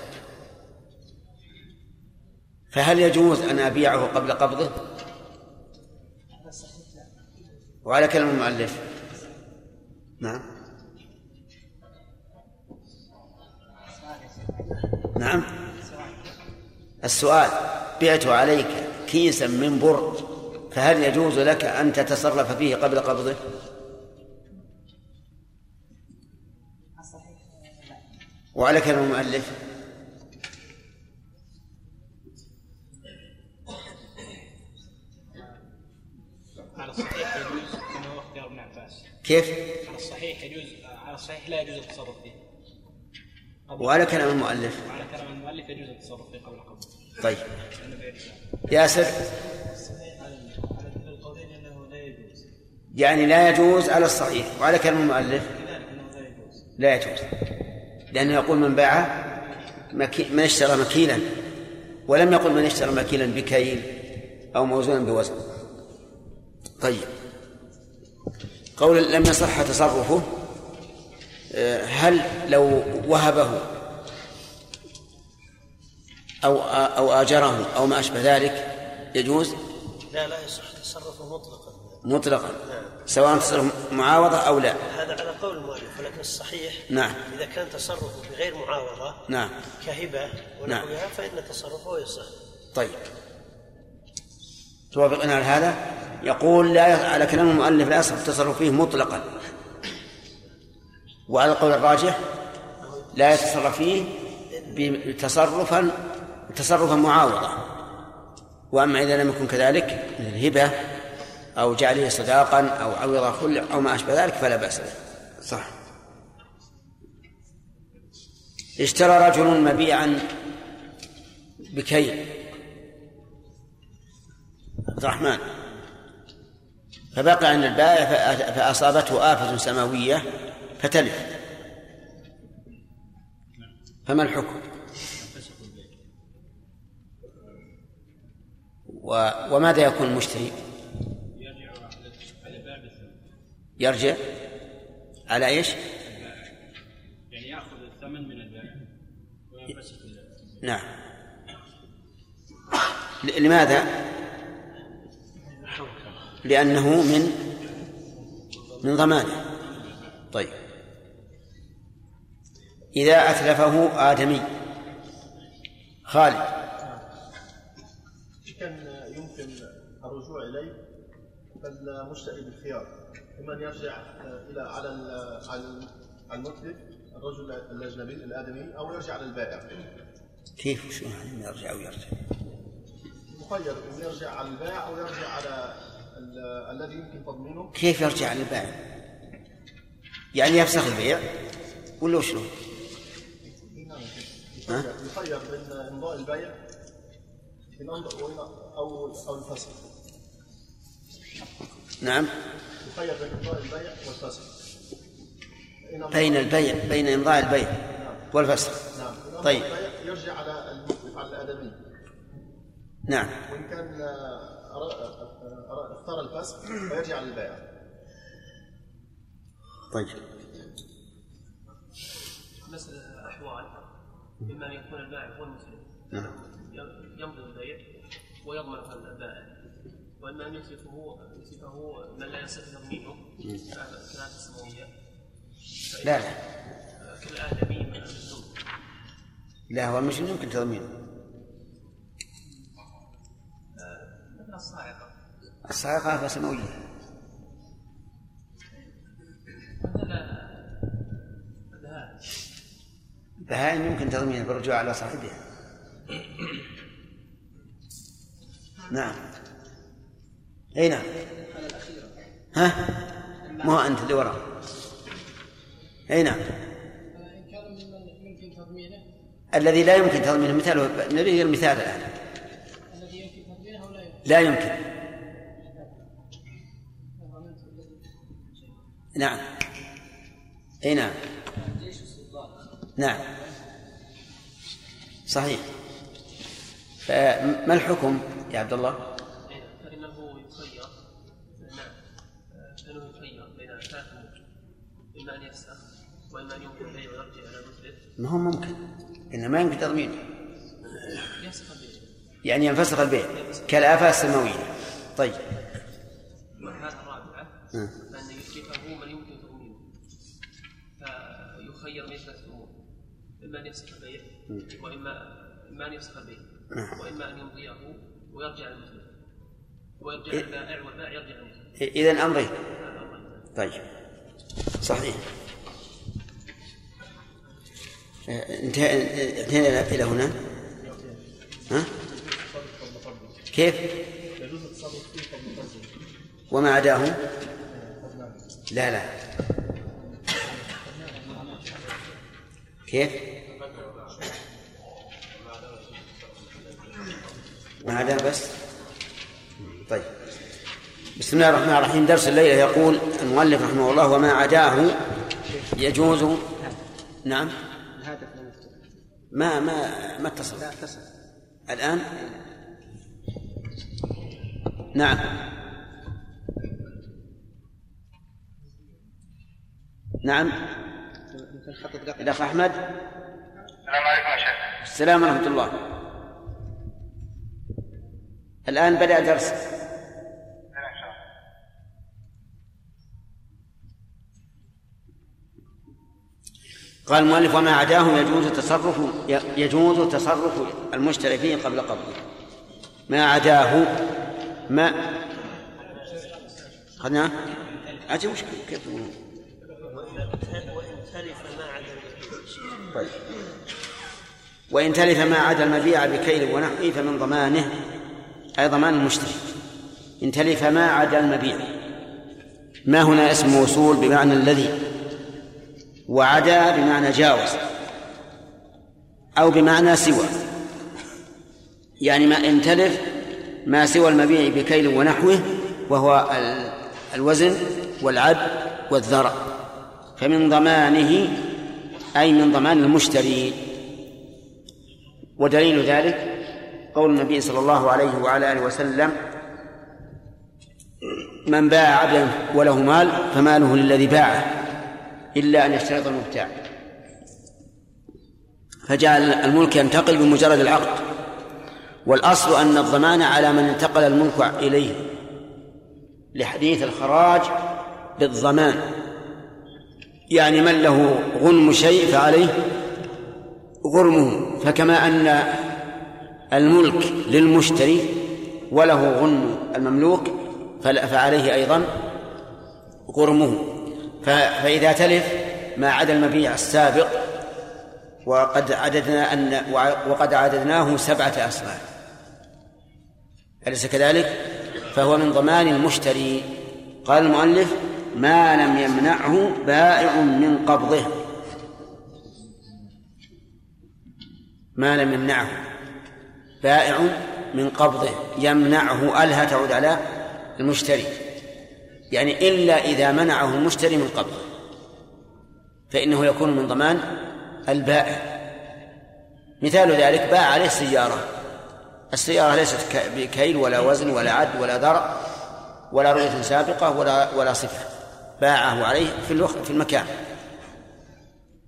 فهل يجوز أن أبيعه قبل قبضه؟ وعلى كلام المؤلف. نعم. نعم. السؤال بعت عليك كيسا من بر فهل يجوز لك أن تتصرف فيه قبل قبضه؟ وعلى كلام المؤلف. على كيف؟ على الصحيح يجوز على الصحيح لا يجوز التصرف فيه. وعلى كلام المؤلف. وعلى كلام المؤلف يجوز التصرف فيه قبل قبل. طيب. ياسر؟ يعني لا يجوز على الصحيح. وعلى كلام المؤلف؟ لا يجوز لا يجوز. لأنه يقول من باع مكي... من اشترى مكيلا. ولم يقل من اشترى مكيلا بكيل أو موزونا بوزن. طيب. قول لم يصح تصرفه آه، هل لو وهبه أو أو آجره أو ما أشبه ذلك يجوز؟ لا لا يصح تصرفه مطلقا. مطلقا. سواء تصرف معاوضة أو لا. هذا على قول المؤلف ولكن الصحيح نعم. إذا كان تصرفه بغير معاوضة نعم. كهبة ونحوها فإن تصرفه يصح. طيب. توافقنا على هذا؟ يقول لا على كلام المؤلف لا يصح التصرف فيه مطلقا. وعلى القول الراجح لا يتصرف فيه تصرفا تصرفا معاوضة. وأما إذا لم يكن كذلك من الهبة أو جعله صداقا أو عوض خلع أو ما أشبه ذلك فلا بأس به. صح. اشترى رجل مبيعا بكيل. عبد الرحمن فبقى عند البائع فأ- فأصابته آفة سماوية فتلف فما الحكم؟ و... وماذا يكون المشتري؟ يرجع على إيش؟ يعني يأخذ الثمن من البائع نعم لماذا؟ لأنه من من ضمانه. طيب. إذا أتلفه آدمي. خالد. كان يمكن الرجوع إليه فالمشتري بالخيار إما أن يرجع إلى على على ال- على المتلف الرجل الأجنبي الآدمي أو يرجع للبائع كيف شو يعني يرجع ويرجع؟ مخير يرجع على البائع أو يرجع على الذي يمكن تضمينه؟ كيف يرجع للبائع يعني يفسخ البيع؟ ولا ها؟ يخير بين إمضاء البيع أو أو الفسخ. نعم. يخير بين إمضاء البيع والفسخ. بين البيع بين إمضاء البيع والفسخ. نعم. طيب. يرجع على على الآدمي. نعم. وإن كان اختار الفسخ فيرجع للبائع طيب. مسألة أحوال. إما أن يكون البائع هو المسلم. نعم. يمضي البيع ويضمن البائع. وإما أن يتلفه يتلفه من لا يصح تضمينه كالآلات السماوية لا. لا مثلا لا هو مش يمكن تضمينه. الصاعقة. الصاعقة سماوية مثل الذهاب بهائم يمكن تضمينها بالرجوع على صاحبها. نعم. أي نعم. ها؟ ما هو أنت اللي وراء. أي نعم. الذي لا يمكن تضمينه مثاله نبي المثال الآن الذي يمكن تضمينه ولا يمكن لا يمكن. نعم. أي نعم. نعم. صحيح. فما الحكم يا عبد الله؟ فإنه يخير نعم فإنه يخير بين ثلاث أمور إما أن يفسخ وإما أن يمكن البيع ويرجع إلى المثل ما هو ممكن. إنما يمكن تضمينه. يعني ينفسخ البيع كالآفات السماوية طيب. والحالة الرابعة. أن يتلفه من يمكن تضمينه فيخير بين ثلاث أمور إما أن يفسخ البيع وإما إما أن يفسخ البيع نعم. وإما أن يمضيه ويرجع المثل ويرجع البائع والبائع يرجع المثل إذا أمرين. طيب. صحيح. آه، انتهينا إلى هنا؟ ها؟ كيف؟ وما عداه لا لا. كيف؟ ما عداه بس؟ طيب. بسم الله الرحمن الرحيم. درس الليلة يقول المؤلف رحمه الله وما عداه يجوز. نعم. ما ما ما اتصل؟ لا اتصل. الآن؟ نعم. نعم. الأخ أحمد. السلام عليكم يا شيخ. السلام ورحمة الله. الآن بدأ درس. قال المؤلف وما عداه يجوز تصرف يجوز تصرف المشتري فيه قبل قبضه. ما عداه ما خذنا عجب وش كيف تقولون؟ وإن تلف ما عدا البيع. طيب وإن تلف ما عدا المبيع بكيل ونحوه فمن ضمانه أي ضمان المشتري. إن تلف ما عدا المبيع. ما هنا اسم موصول بمعنى الذي؟ وعدا بمعنى جاوز. أو بمعنى سوى. يعني ما إن تلف ما سوى المبيع بكيل ونحوه وهو ال- الوزن والعد والذرع. فمن ضمانه أي من ضمان المشتري. ودليل ذلك قول النبي صلى الله عليه وعلى آله وسلم من باع عبدا وله مال فماله للذي باعه إلا أن يشترط المبتاع. فجعل الملك ينتقل بمجرد العقد. والأصل أن الضمان على من انتقل الملك إليه لحديث الخراج بالضمان. يعني من له غنم شيء فعليه غرمه. فكما أن الملك للمشتري وله غنم المملوك فعليه أيضا غرمه. فإذا تلف ما عدا المبيع السابق وقد عددنا أن وقد عددناه سبعة أصناف أليس كذلك؟ فهو من ضمان المشتري. قال المؤلف ما لم يمنعه بائع من قبضه. ما لم يمنعه بائع من قبضه. يمنعه ألها تعود على المشتري. يعني إلا إذا منعه المشتري من قبضه. فإنه يكون من ضمان البائع. مثال ذلك باع عليه سيارة السيارة ليست بكيل ولا وزن ولا عد ولا ذرع ولا رؤية سابقة ولا ولا صفة. باعه عليه في الوقت في المكان.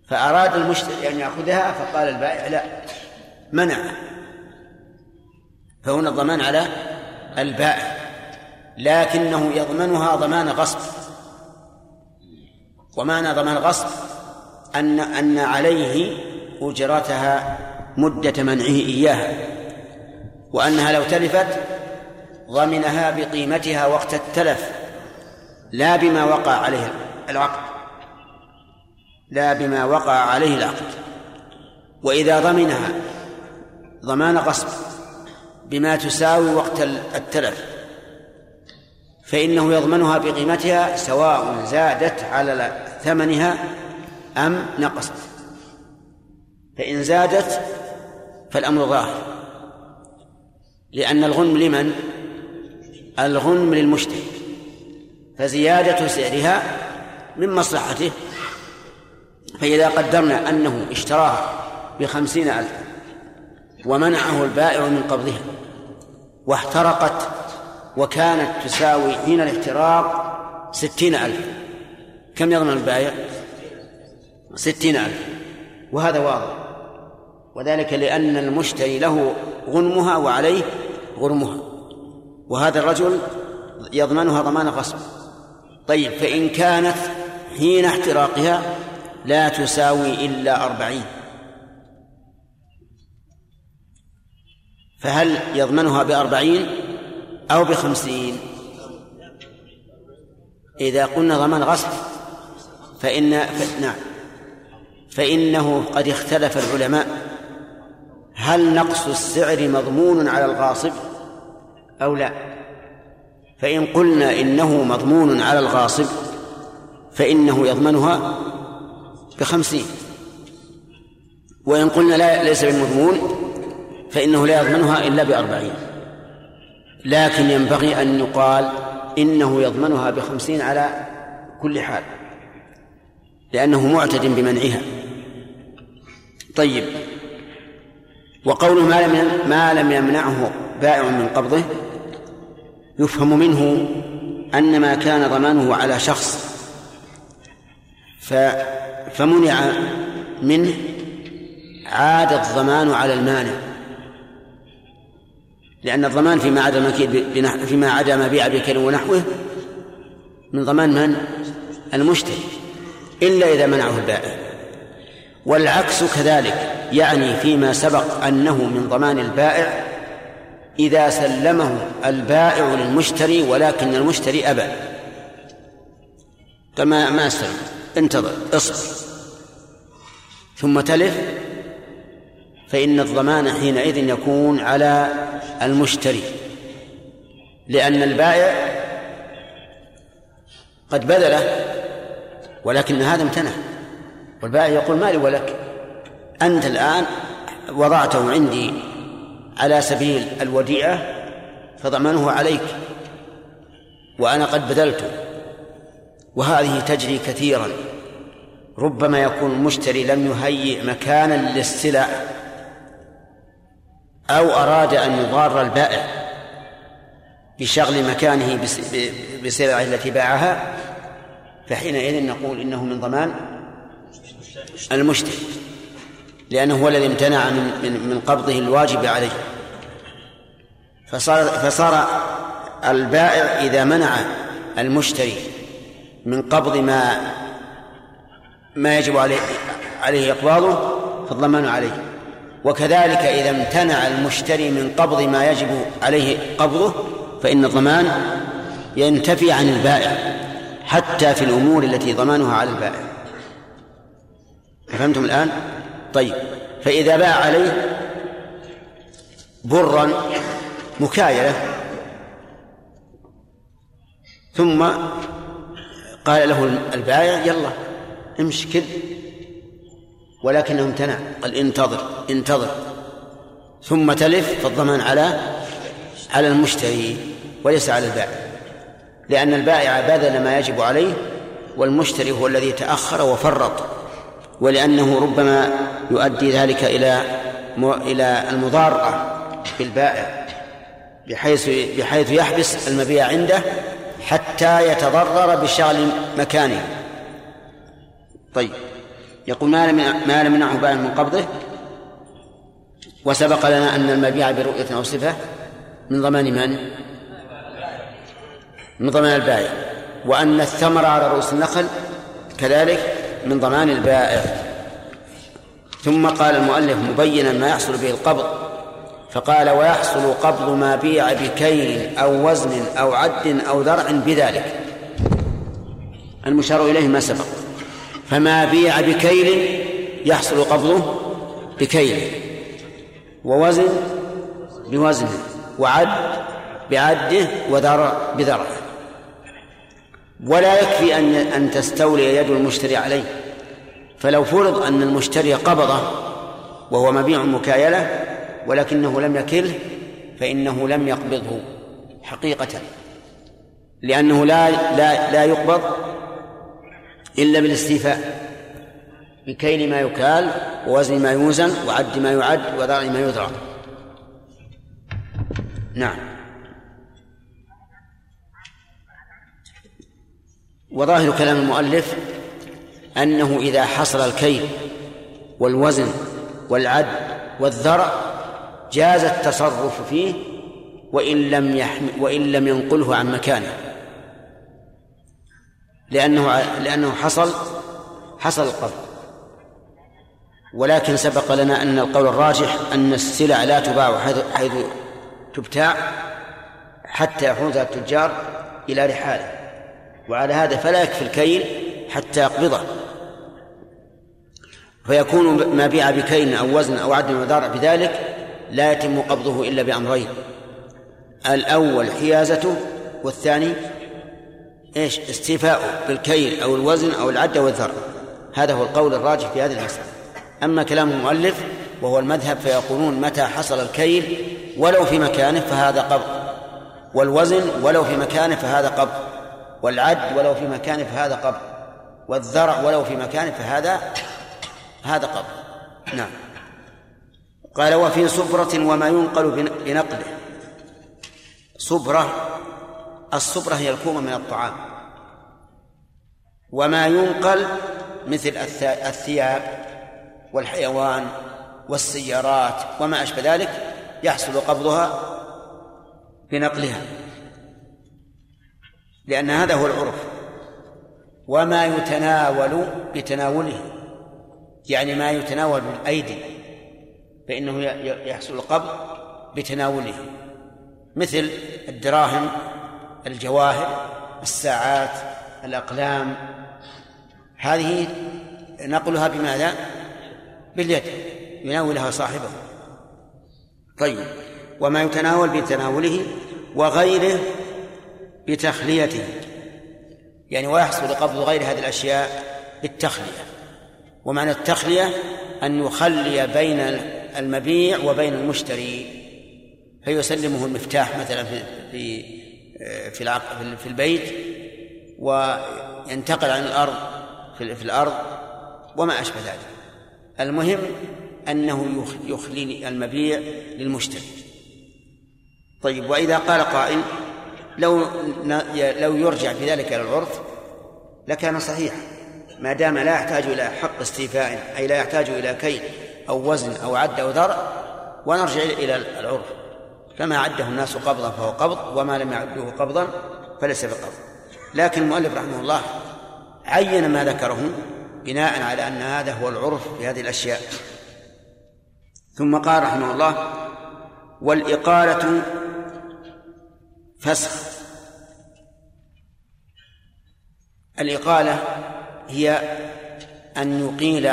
فأراد المشتري أن يأخذها فقال البائع لا منعه فهنا الضمان على البائع. لكنه يضمنها ضمان غصب. ومعنى ضمان غصب أن أن عليه أجرتها مدة منعه إياها. وأنها لو تلفت ضمنها بقيمتها وقت التلف لا بما وقع عليه العقد. لا بما وقع عليه العقد. وإذا ضمنها ضمان غصب بما تساوي وقت التلف فإنه يضمنها بقيمتها سواء زادت على ثمنها أم نقصت. فإن زادت فالأمر ظاهر. لأن الغنم لمن؟ الغنم للمشتري. فزيادة سعرها من مصلحته. فإذا قدرنا أنه اشتراها بخمسين ألف ومنعه البائع من قبضها واحترقت وكانت تساوي حين الاحتراق ستين ألف. كم يضمن البائع؟ ستين ألف. وهذا واضح. وذلك لأن المشتري له غنمها وعليه غرمها وهذا الرجل يضمنها ضمان غصب طيب فإن كانت حين احتراقها لا تساوي إلا أربعين. فهل يضمنها بأربعين أو بخمسين؟ إذا قلنا ضمان غصب فإن. نعم. فإنه قد اختلف العلماء هل نقص السعر مضمون على الغاصب أو لا؟ فإن قلنا إنه مضمون على الغاصب فإنه يضمنها بخمسين. وإن قلنا لا ليس بمضمون فإنه لا يضمنها إلا بأربعين. لكن ينبغي أن يقال إنه يضمنها بخمسين على كل حال لأنه معتد بمنعها. طيب. وقول ما لم ما لم يمنعه بائع من قبضه يفهم منه أن ما كان ضمانه على شخص ف فمنع منه عاد الضمان على المانع لأن الضمان فيما عدا المكيد فيما عدا مبيع بكيل ونحوه من ضمان من؟ المشتري إلا إذا منعه البائع والعكس كذلك يعني فيما سبق أنه من ضمان البائع إذا سلمه البائع للمشتري ولكن المشتري أبى. فما ما استلم انتظر اصبر. ثم تلف فإن الضمان حينئذ يكون على المشتري لأن البائع قد بذله ولكن هذا امتنع. والبائع يقول مالي ولك. أنت الآن وضعته عندي على سبيل الوديعة فضمانه عليك وأنا قد بذلته. وهذه تجري كثيرا. ربما يكون المشتري لم يهيئ مكانا للسلع أو أراد أن يضار البائع بشغل مكانه بسلعه التي باعها فحينئذ نقول إنه من ضمان. المشتري لأنه هو الذي امتنع من من من قبضه الواجب عليه. فصار فصار البائع إذا منع المشتري من قبض ما ما يجب عليه عليه إقباضه فالضمان عليه. وكذلك إذا امتنع المشتري من قبض ما يجب عليه قبضه فإن الضمان ينتفي عن البائع حتى في الأمور التي ضمانها على البائع. فهمتم الآن؟ طيب. فإذا باع عليه برا مكايلة. ثم قال له البائع يلا امشي كل. ولكنه امتنع قال انتظر انتظر. ثم تلف فالضمان على على المشتري وليس على البائع. لأن البائع بذل ما يجب عليه والمشتري هو الذي تأخر وفرط. ولأنه ربما يؤدي ذلك إلى إلى المضارة بالبائع بحيث بحيث يحبس المبيع عنده حتى يتضرر بشغل مكانه. طيب يقول ما لم ما لم يمنعه بائع من قبضه؟ وسبق لنا أن المبيع برؤية أو صفة من ضمان من؟ من ضمان البائع. وأن الثمر على رؤوس النخل كذلك من ضمان البائع. ثم قال المؤلف مبينا ما يحصل به القبض. فقال ويحصل قبض ما بيع بكيل أو وزن أو عد أو ذرع بذلك. المشار إليه ما سبق. فما بيع بكيل يحصل قبضه بكيل. ووزن بوزنه. وعد بعده وذرع بذرعه. ولا يكفي أن أن تستولي يد المشتري عليه. فلو فرض أن المشتري قبضه وهو مبيع مكايلة ولكنه لم يكله فإنه لم يقبضه حقيقة. لأنه لا لا لا يقبض إلا بالاستيفاء بكيل ما يكال ووزن ما يوزن وعد ما يعد وذرع ما يذرع. نعم. وظاهر كلام المؤلف أنه إذا حصل الكيل والوزن والعد والذرع جاز التصرف فيه وإن لم يحم وإن لم ينقله عن مكانه. لأنه لأنه حصل حصل القبض ولكن سبق لنا أن القول الراجح أن السلع لا تباع حيث, حيث تبتاع حتى يحوزها التجار إلى رحاله. وعلى هذا فلا يكفي الكيل حتى يقبضه. فيكون ما بيع بكيل أو وزن أو عدل وذرع بذلك لا يتم قبضه إلا بأمرين. الأول حيازته والثاني إيش؟ استيفاؤه بالكيل أو الوزن أو العد والذرع هذا هو القول الراجح في هذه المسألة. أما كلام المؤلف وهو المذهب فيقولون متى حصل الكيل ولو في مكانه فهذا قبض والوزن ولو في مكانه فهذا قبض. والعد ولو في مكانه فهذا قبض والذرع ولو في مكانه فهذا هذا قبض نعم. قال وفي صبرة وما ينقل بنقله صبرة الصبرة هي الكومة من الطعام. وما ينقل مثل الثياب والحيوان والسيارات وما أشبه ذلك يحصل قبضها بنقلها. لأن هذا هو العرف. وما يتناول بتناوله. يعني ما يتناول بالأيدي. فإنه يحصل القبض بتناوله. مثل الدراهم الجواهر الساعات الأقلام. هذه نقلها بماذا؟ باليد. يناولها صاحبه. طيب. وما يتناول بتناوله وغيره بتخليته. يعني ويحصل قبض غير هذه الأشياء بالتخلية. ومعنى التخلية أن يخلي بين المبيع وبين المشتري. فيسلمه المفتاح مثلا في في في, البيت وينتقل عن الأرض في, في الأرض وما أشبه ذلك. المهم أنه يخلي المبيع للمشتري. طيب وإذا قال قائل لو لو يرجع في ذلك إلى العرف لكان صحيحا ما دام لا يحتاج إلى حق استيفاء أي لا يحتاج إلى كيل أو وزن أو عد أو ذرع ونرجع إلى العرف. فما عده الناس قبضا فهو قبض وما لم يعدوه قبضا فليس بقبض. لكن المؤلف رحمه الله عين ما ذكره بناء على أن هذا هو العرف في هذه الأشياء. ثم قال رحمه الله والإقالة فسخ. الإقالة هي أن يقيل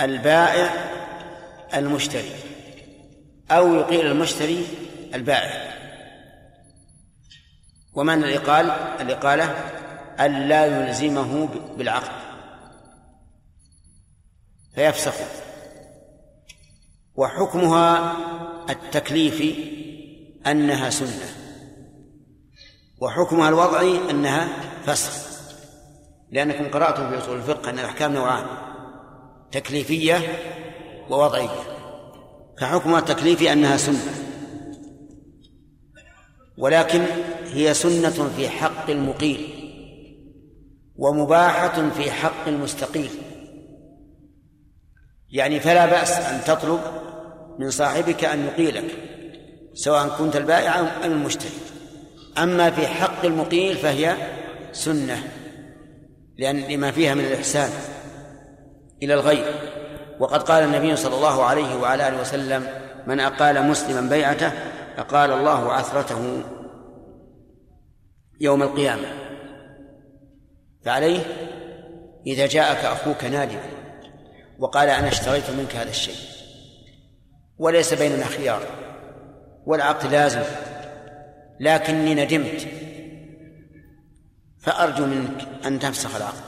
البائع المشتري أو يقيل المشتري البائع. ومعنى الإقال؟ الإقالة أن لا يلزمه بالعقد. فيفسخ. وحكمها التكليفي أنها سنة. وحكمها الوضعي أنها فسخ. لأنكم قرأتم في أصول الفقه أن الأحكام نوعان تكليفية ووضعية. فحكمها التكليفي أنها سنة ولكن هي سنة في حق المقيل ومباحة في حق المستقيل. يعني فلا بأس أن تطلب من صاحبك أن يقيلك سواء كنت البائع أم المشتري. أما في حق المقيل فهي سنة لأن لما فيها من الإحسان إلى الغير وقد قال النبي صلى الله عليه وعلى آله وسلم من أقال مسلما بيعته أقال الله عثرته يوم القيامة. فعليه إذا جاءك أخوك نادما وقال أنا اشتريت منك هذا الشيء. وليس بيننا خيار والعقد لازم. لكني ندمت. فأرجو منك أن تفسخ العقد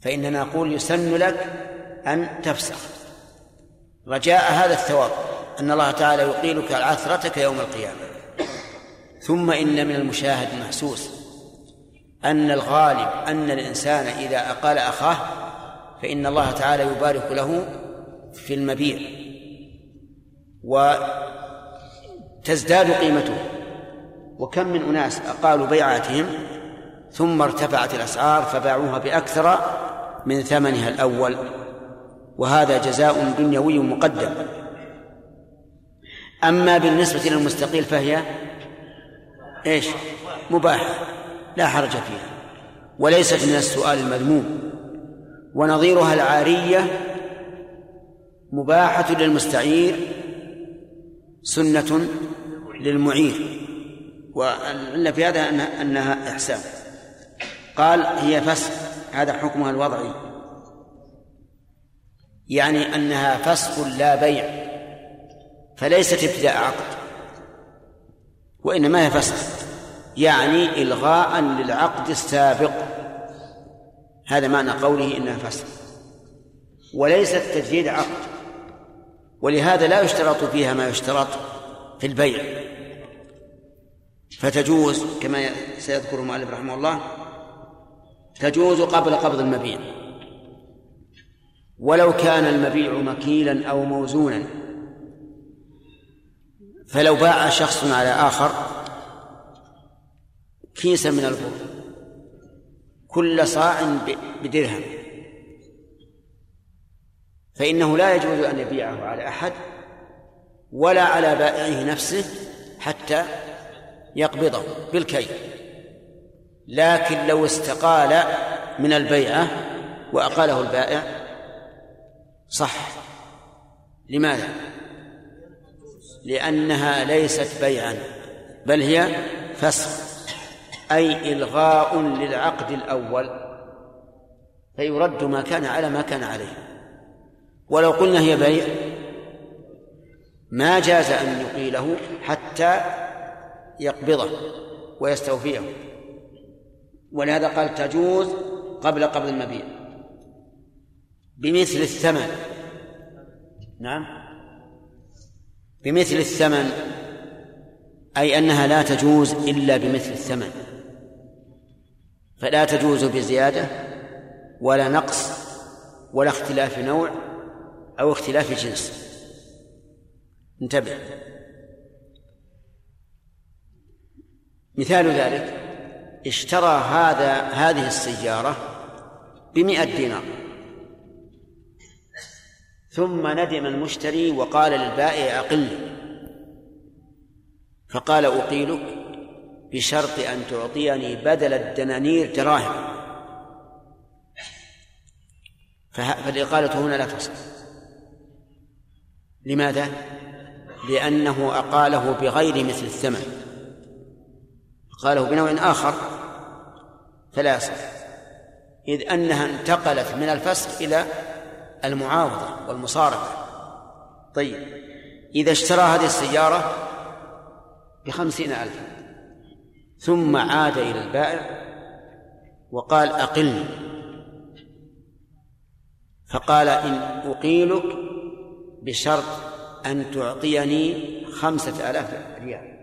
فإننا نقول يسن لك أن تفسخ. رجاء هذا الثواب أن الله تعالى يقيلك عثرتك يوم القيامة. ثم إن من المشاهد المحسوس أن الغالب أن الإنسان إذا أقال أخاه فإن الله تعالى يبارك له في المبيع. وتزداد قيمته. وكم من أناس أقالوا بيعاتهم ثم ارتفعت الأسعار فباعوها بأكثر من ثمنها الأول. وهذا جزاء دنيوي مقدم. أما بالنسبة للمستقيل فهي إيش؟ مباحة لا حرج فيها. وليست من السؤال المذموم. ونظيرها العارية مباحة للمستعير سنة للمعير. وإلا في هذا أنها, أنها إحسان. قال هي فسخ. هذا حكمها الوضعي. يعني أنها فسخ لا بيع. فليست ابتداء عقد. وإنما هي فسخ. يعني إلغاء للعقد السابق. هذا معنى قوله إنها فسخ. وليست تجديد عقد. ولهذا لا يشترط فيها ما يشترط. في البيع. فتجوز كما سيذكر المؤلف رحمه الله تجوز قبل قبض المبيع. ولو كان المبيع مكيلا أو موزونا فلو باع شخص على آخر كيسا من البر كل صاع بدرهم. فإنه لا يجوز أن يبيعه على أحد ولا على بائعه نفسه حتى يقبضه بالكي لكن لو استقال من البيعة وأقاله البائع صح. لماذا؟ لأنها ليست بيعا بل هي فسخ أي إلغاء للعقد الأول. فيرد ما كان على ما كان عليه. ولو قلنا هي بيع ما جاز أن يقيله حتى يقبضه ويستوفيه. ولهذا قال تجوز قبل قبض المبيع. بمثل الثمن. نعم. بمثل الثمن أي أنها لا تجوز إلا بمثل الثمن. فلا تجوز بزيادة ولا نقص ولا اختلاف نوع أو اختلاف جنس. انتبه. مثال ذلك اشترى هذا هذه السيارة بمئة دينار. ثم ندم المشتري وقال للبائع أقل. فقال أقيلك بشرط أن تعطيني بدل الدنانير دراهم. فالإقالة هنا لا تصح لماذا؟ لأنه أقاله بغير مثل الثمن قاله بنوع آخر. فلا يصح إذ أنها انتقلت من الفسخ إلى المعاوضة والمصارفة. طيب. إذا اشترى هذه السيارة بخمسين ألفا. ثم عاد إلى البائع وقال أقلني فقال إن أقيلك بشرط أن تعطيني خمسة آلاف ريال.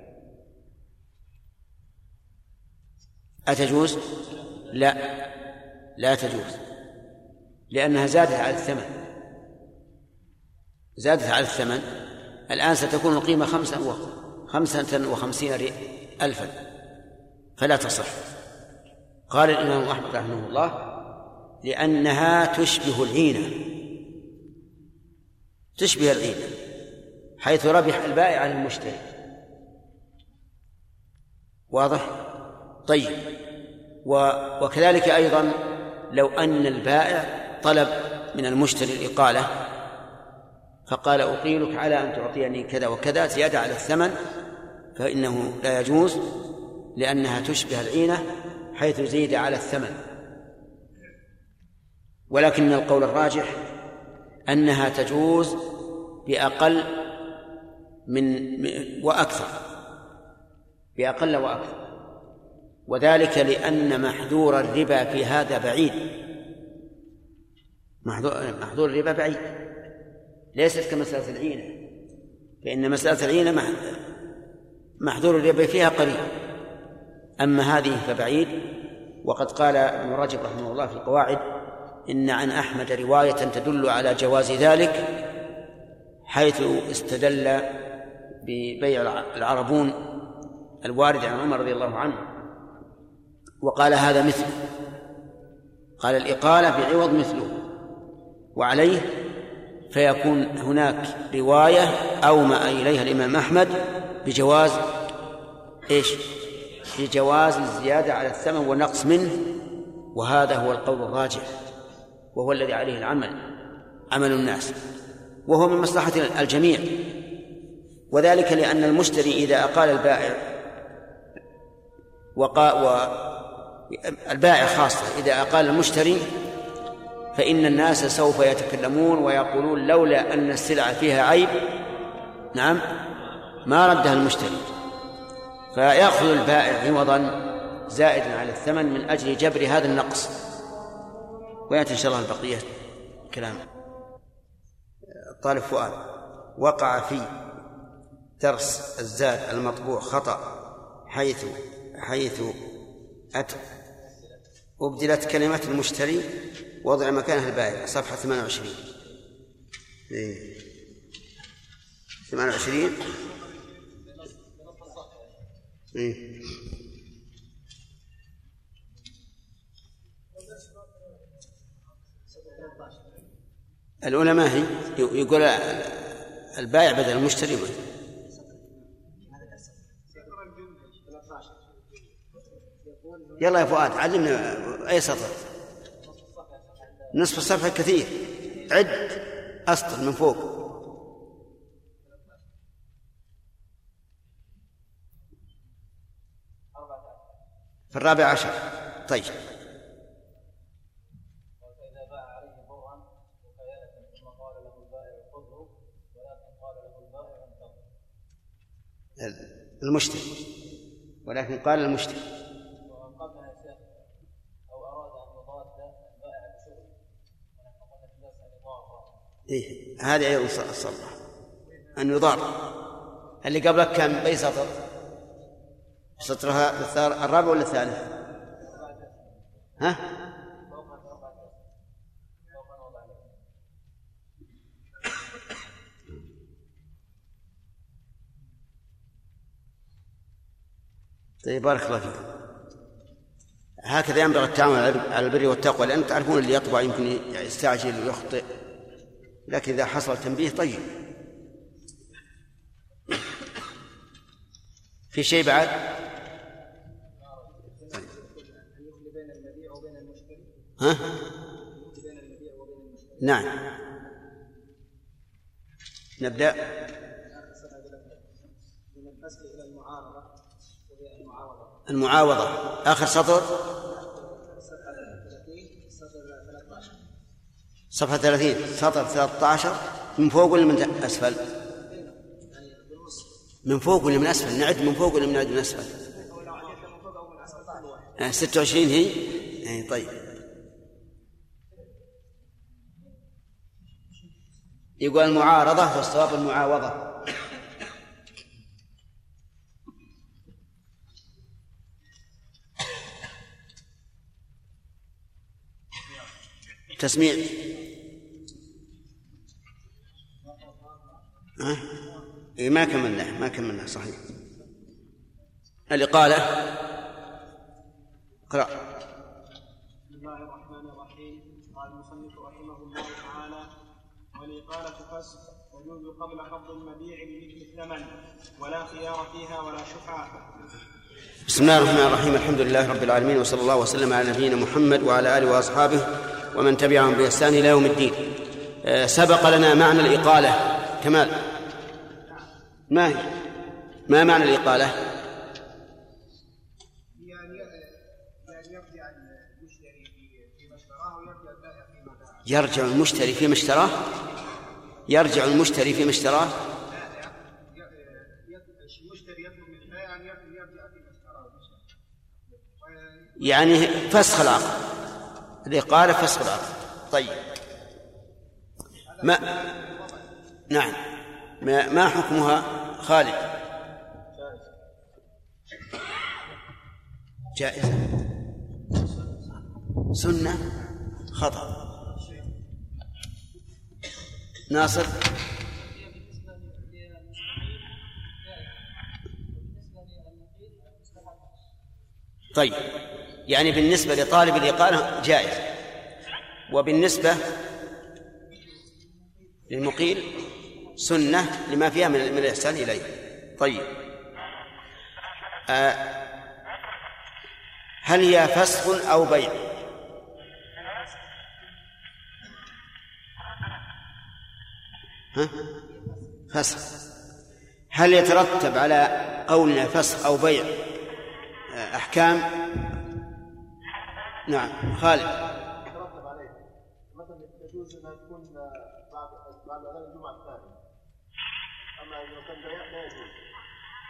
أتجوز؟ لا. لا تجوز. لأنها زادت على الثمن. زادت على الثمن. الآن ستكون القيمة خمسة و خمسة وخمسين ألفا. فلا تصح. قال الإمام أحمد رحمه الله لأنها تشبه العينة. تشبه العينة. حيث ربح البائع عن المشتري. واضح؟ طيب. وكذلك أيضا لو أن البائع طلب من المشتري الإقالة فقال أقيلك على أن تعطيني كذا وكذا زيادة على الثمن فإنه لا يجوز لأنها تشبه العينة حيث زيد على الثمن. ولكن القول الراجح أنها تجوز بأقل من وأكثر بأقل وأكثر. وذلك لأن محذور الربا في هذا بعيد. محذور الربا بعيد. ليست كمسألة العينة. فإن مسألة العينة محذور الربا فيها قريب أما هذه فبعيد. وقد قال ابن رجب رحمه الله في القواعد إن عن أحمد رواية تدل على جواز ذلك حيث استدل ببيع العربون الوارد عن عمر رضي الله عنه. وقال هذا مثله. قال الإقالة بعوض مثله. وعليه فيكون هناك رواية أومأ إليها الإمام أحمد بجواز إيش؟ بجواز الزيادة على الثمن والنقص منه. وهذا هو القول الراجح. وهو الذي عليه العمل عمل الناس. وهو من مصلحة الجميع. وذلك لأن المشتري إذا أقال البائع وقا و البائع خاصة إذا أقال المشتري فإن الناس سوف يتكلمون ويقولون لولا أن السلعة فيها عيب نعم ما ردها المشتري. فيأخذ البائع عوضا زائدا على الثمن من أجل جبر هذا النقص. ويأتي إن شاء الله البقية كلام. طالب فؤاد وقع في درس الزاد المطبوع خطأ حيث حيث أتى أبدلت كلمة المشتري وضع مكانها البائع. صفحة 28 إيه. 28 إيه. الأولى ما هي يقول البائع بدل المشتري يلا يا فؤاد علمنا أي سطر. نصف الصفحة كثير. عد أسطر من فوق. في الرابع عشر. طيب. المشتري. ولكن قال المشتري. إيه هذه أيضا الصلة أن يضار. اللي قبلك كان بأي سطر؟ سطرها الرابع ولا الثالث؟ ها؟ طيب بارك الله فيكم هكذا ينبغي التعامل على البر والتقوى لأن تعرفون اللي يطبع يمكن يستعجل ويخطئ. لكن إذا حصل تنبيه طيب. في شيء بعد؟ ها؟ نعم. نبدأ. المعاوضة. آخر سطر. صفحة ثلاثين سطر ثلاثة عشر من فوق ولا من أسفل؟ من فوق ولا من أسفل؟ نعد من فوق ولا نعد من أسفل؟ آه، ستة وعشرين هي؟ أي طيب. يقول المعارضة والصواب المعاوضة. تسميع. ها؟ إيه ما كملناه ما كملناه صحيح. الإقالة اقرأ. بسم الله الرحمن الرحيم. قال المصنف رحمه الله تعالى والإقالة فسق يجوز قبل قبض المبيع بمثل الثمن ولا خيار فيها ولا شفعة. بسم الله الرحمن الرحيم. الحمد لله رب العالمين وصلى الله وسلم على نبينا محمد وعلى آله وأصحابه ومن تبعهم بإحسان إلى يوم الدين. آه، سبق لنا معنى الإقالة. كمال. ما هي؟ ما معنى يعني يرجع المشتري فيما اشتراه؟ يرجع المشتري فيما اشتراه؟ يعني فسخ العقد. الإقالة فسخ العقد. طيب. ما نعم. ما, حكمها خالد؟ جائزة. سنة. خطأ. ناصر؟ طيب. يعني بالنسبة لطالب الإقالة جائز. وبالنسبة للمقيل؟ سنة لما فيها من الإحسان إليه. طيب. آه هل هي فسخ أو بيع؟ ها؟ فسخ. هل يترتب على قولنا فسخ أو بيع أحكام؟ نعم. خالد يترتب عليه مثلا يجوز انها تكون بعد بعد اذان الجمعه الثانية اما اذا كان بيع لا يجوز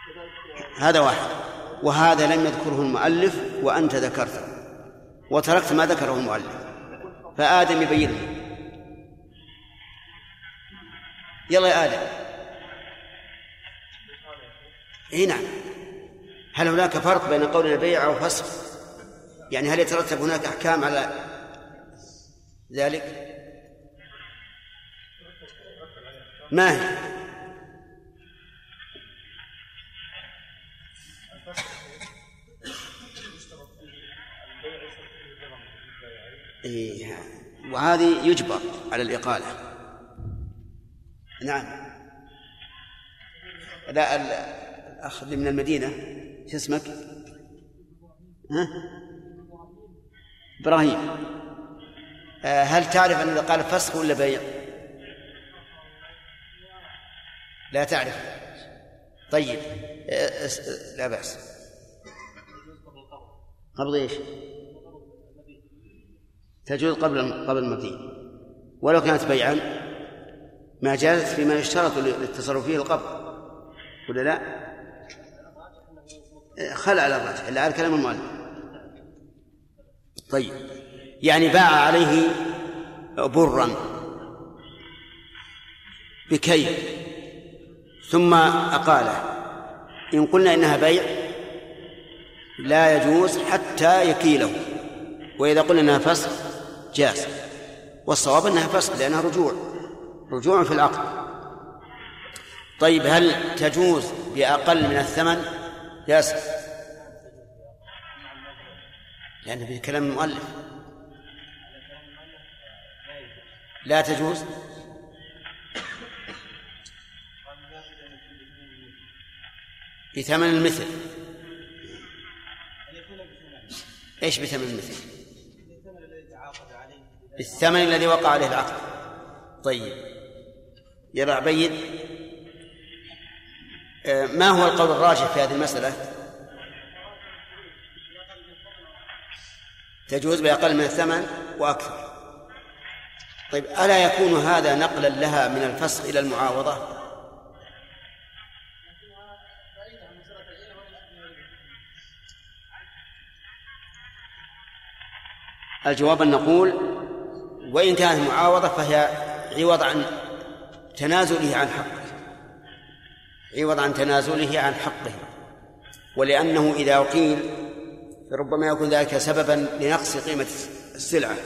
كذلك هذا واحد. وهذا لم يذكره المؤلف وأنت ذكرته. وتركت ما ذكره المؤلف. فآدم يبين لي. يلا يا آدم. إي نعم. هل هناك فرق بين قولنا بيع أو فسخ يعني هل يترتب هناك أحكام على ذلك؟ ما هي؟ إيه وهذه يجبر على الإقالة نعم لا ال- الأخ اللي من المدينة شو اسمك؟ ها؟ إبراهيم آه، هل تعرف أن قال فسخ ولا بيع؟ لا تعرف طيب آه، اس- لا بأس قبل إيش؟ تجوز قبل قبل المبيع ولو كانت بيعا ما جازت فيما يشترط للتصرف فيه القبض. ولا لا؟ خلع على الراجح إلا على كلام المؤلف. طيب. يعني باع عليه برا بكيل ثم أقاله. إن قلنا إنها بيع لا يجوز حتى يكيله. وإذا قلنا إنها فسخ جاز والصواب أنها فسخ لأنها رجوع رجوع في العقد طيب هل تجوز بأقل من الثمن؟ ياسر لأن في كلام المؤلف. لا تجوز. بثمن المثل. إيش بثمن المثل؟ بالثمن الذي وقع عليه العقد طيب يا عبيد آه، ما هو القول الراجح في هذه المسألة؟ تجوز بأقل من الثمن وأكثر طيب ألا يكون هذا نقلا لها من الفسخ إلى المعاوضة؟ الجواب أن نقول وإن كانت معاوضة فهي عوض عن تنازله عن حقه. عوض عن تنازله عن حقه. ولأنه إذا قيل ربما يكون ذلك سببا لنقص قيمة السلعة.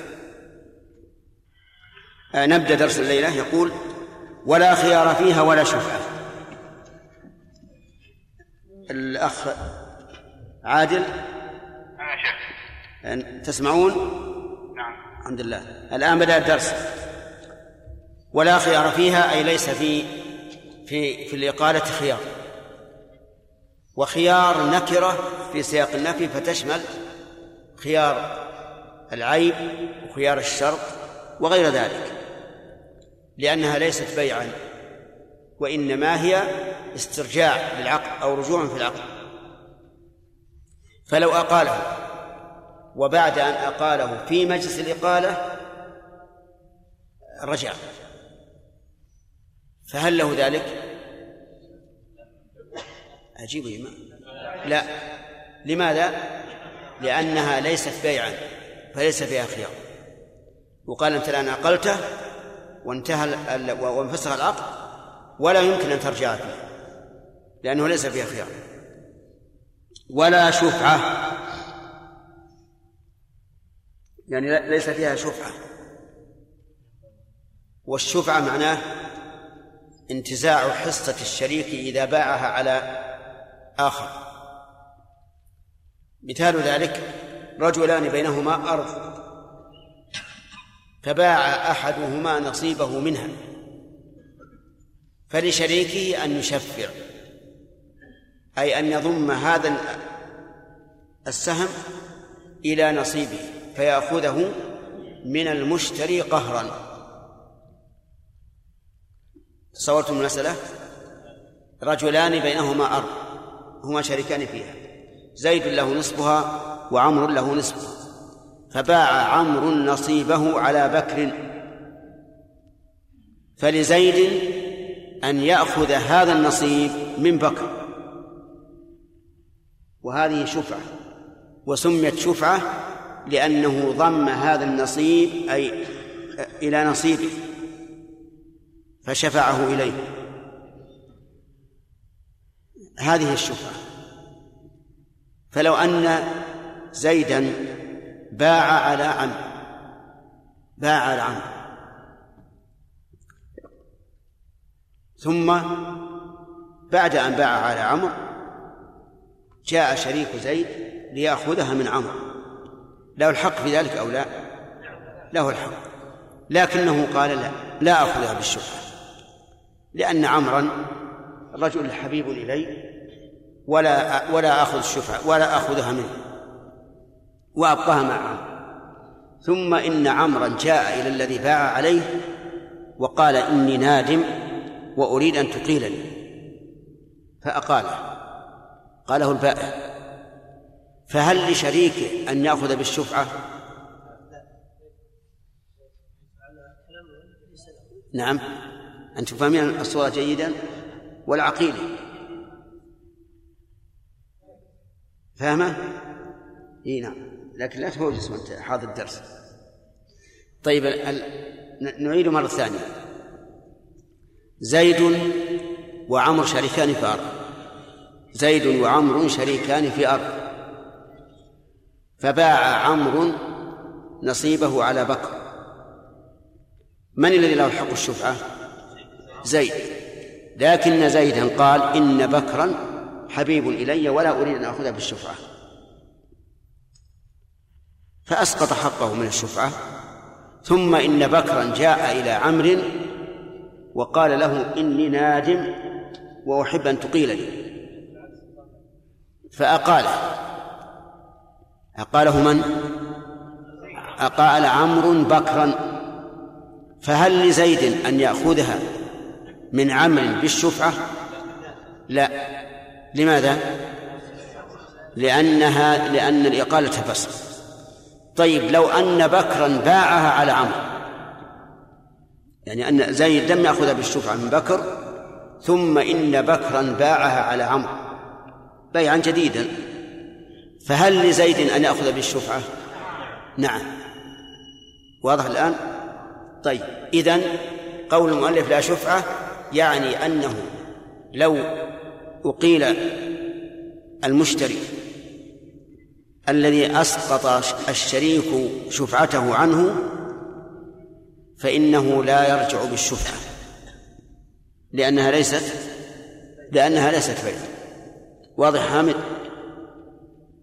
آه نبدأ درس الليلة. يقول ولا خيار فيها ولا شفعة. الأخ عادل. شيخ. تسمعون؟ الحمد لله. الآن بدأ الدرس. ولا خيار فيها أي ليس في في في الإقالة خيار. وخيار نكرة في سياق النفي فتشمل خيار العيب وخيار الشرط وغير ذلك. لأنها ليست بيعا وإنما هي استرجاع للعقد أو رجوع في العقد فلو أقاله وبعد أن أقاله في مجلس الإقالة رجع فهل له ذلك؟ عجيب يا لا لماذا؟ لأنها ليست بيعا فليس فيها خيار وقال أنت الآن عقلته وانتهى وانفسخ العقد ولا يمكن أن ترجع فيه لأنه ليس فيها خيار ولا شفعة يعني ليس فيها شفعة. والشفعة معناه انتزاع حصة الشريك إذا باعها على آخر. مثال ذلك رجلان بينهما أرض. فباع أحدهما نصيبه منها. فلشريكه أن يشفع. أي أن يضم هذا السهم إلى نصيبه. فيأخذه من المشتري قهرا. تصورتم المسألة؟ رجلان بينهما أرض هما شريكان فيها. زيد له نصفها وعمر له نصفها. فباع عمرو نصيبه على بكر. فلزيد أن يأخذ هذا النصيب من بكر. وهذه شفعة وسميت شفعة لأنه ضم هذا النصيب أي إلى نصيبه فشفعه إليه. هذه الشفعة. فلو أن زيدا باع على عمرو باع على عمرو ثم بعد أن باع على عمرو جاء شريك زيد ليأخذها من عمرو. له الحق في ذلك أو لا؟ له الحق. لكنه قال لا لا أخذها بالشبهة. لأن عمرا رجل حبيب إلي ولا ولا آخذ الشفعة ولا آخذها منه. وأبقاها مع ثم إن عمرا جاء إلى الذي باع عليه وقال إني نادم وأريد أن تقيلني. فأقاله. قاله البائع. فهل لشريكه أن يأخذ بالشفعة؟ نعم. أنتم فاهمين الصورة جيدا؟ والعقيدة. فاهمة؟ إي نعم. لكن لا توجس وانت حاضر الدرس. طيب نعيد مرة ثانية. زيد وعمر شريكان في أرض. زيد وعمر شريكان في أرض. فباع عمرو نصيبه على بكر. من الذي له حق الشفعة؟ زيد. لكن زيدا قال إن بكرا حبيب إلي ولا أريد أن أخذها بالشفعة. فأسقط حقه من الشفعة. ثم إن بكرا جاء إلى عمرو وقال له إني نادم وأحب أن تقيلني. فأقاله أقاله من؟ أقال عمرو بكرا فهل لزيد أن يأخذها من عمرو بالشفعة؟ لا لماذا؟ لأنها لأن الإقالة فسق طيب لو أن بكرا باعها على عمرو يعني أن زيد لم يأخذها بالشفعة من بكر ثم إن بكرا باعها على عمرو بيعا جديدا فهل لزيد أن يأخذ بالشفعة؟ نعم واضح الآن؟ طيب إذن قول المؤلف لا شفعة يعني أنه لو أقيل المشتري الذي أسقط الشريك شفعته عنه فإنه لا يرجع بالشفعة لأنها ليست لأنها ليست بيع واضح حامد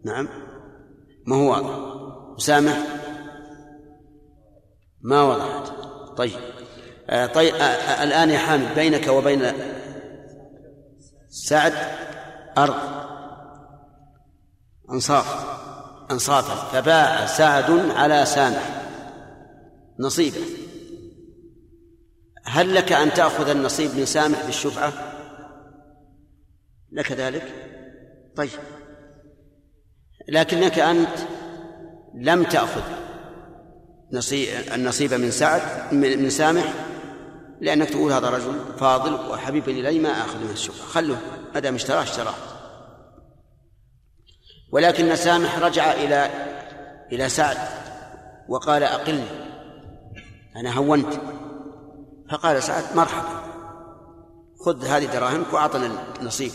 نعم. ما هو واضح؟ مسامح؟ ما وضحت طيب. آه طيب آه آه الآن يا حامد بينك وبين سعد أرض. أنصاف. أنصافا فباع سعد على سامح. نصيبه. هل لك أن تأخذ النصيب من سامح بالشفعة؟ لك ذلك؟ طيب. لكنك أنت لم تأخذ نصيب النصيب من سعد من سامح لأنك تقول هذا رجل فاضل وحبيب إلي ما آخذ من الشفعة خلوه ما دام اشتراه اشتراه. ولكن سامح رجع إلى إلى سعد وقال أقلني أنا هونت. فقال سعد مرحبا خذ هذه دراهمك وأعطنا النصيب.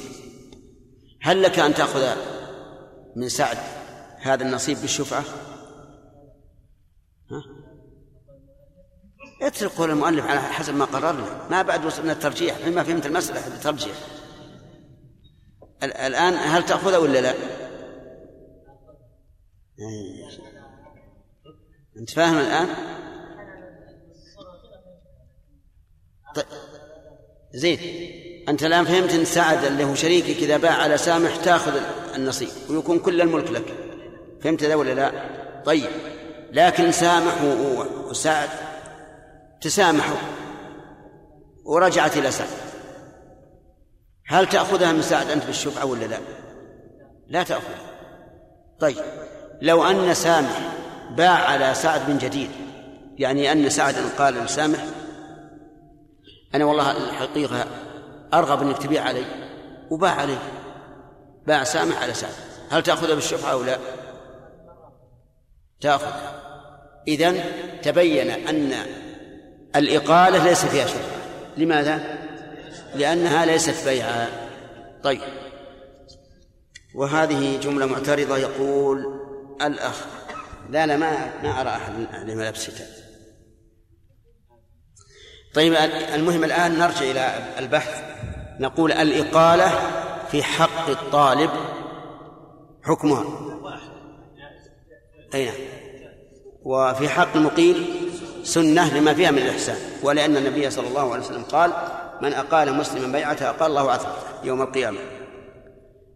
هل لك أن تأخذ من سعد. هذا النصيب بالشفعة؟ ها؟ اترك قول المؤلف على حسب ما قررنا ما بعد وصلنا الترجيح. فيما فهمت المسألة الترجيح. الآن هل تأخذه ولا لا؟ أنت فاهم الآن؟ طيب. زين. أنت الآن فهمت أن سعد اللي هو شريكك إذا باع على سامح تأخذ النصيب ويكون كل الملك لك. فهمت ذا ولا لا؟ طيب. لكن سامح وسعد تسامحوا ورجعت إلى سعد. هل تأخذها من سعد أنت بالشفعة ولا لا؟ لا تأخذها. طيب. لو أن سامح باع على سعد من جديد يعني أن سعد قال لسامح أنا والله الحقيقة أرغب أنك تبيع علي. وباع عليه باع سامح على سعد هل تأخذها بالشفعة أو لا؟ تأخذها إذن تبين أن الإقالة ليس فيها شفعة لماذا؟ لأنها ليست بيعا طيب. وهذه جملة معترضة يقول الأخ. لا لا ما ما أرى أحد الشتاء طيب المهم الآن نرجع إلى البحث. نقول الإقالة في حق الطالب حكمها. أي نعم. وفي حق المقيل سنة لما فيها من الإحسان. ولأن النبي صلى الله عليه وسلم قال من أقال مسلما بيعته أقال الله عثرته يوم القيامة.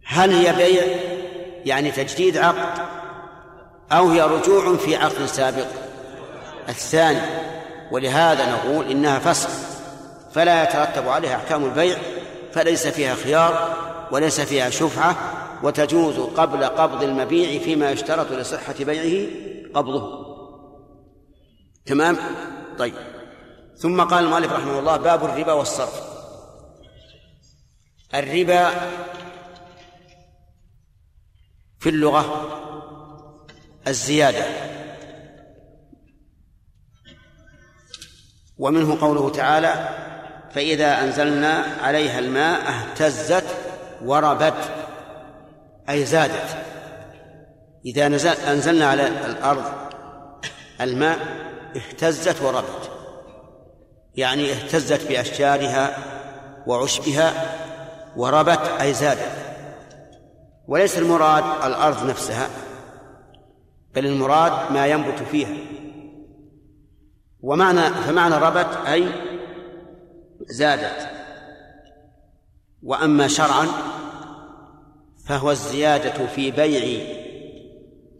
هل هي بيع يعني تجديد عقد أو هي رجوع في عقد سابق؟ الثاني. ولهذا نقول إنها فسخ. فلا يترتب عليها أحكام البيع فليس فيها خيار وليس فيها شفعة وتجوز قبل قبض المبيع فيما يشترط لصحة بيعه قبضه. تمام؟ طيب. ثم قال المؤلف رحمه الله باب الربا والصرف. الربا في اللغة الزيادة. ومنه قوله تعالى فإذا أنزلنا عليها الماء اهتزت وربت أي زادت. إذا نزل أنزلنا على الأرض الماء اهتزت وربت يعني اهتزت بأشجارها وعشبها وربت أي زادت. وليس المراد الأرض نفسها بل المراد ما ينبت فيها. ومعنى فمعنى ربت أي زادت. وأما شرعا فهو الزيادة في بيع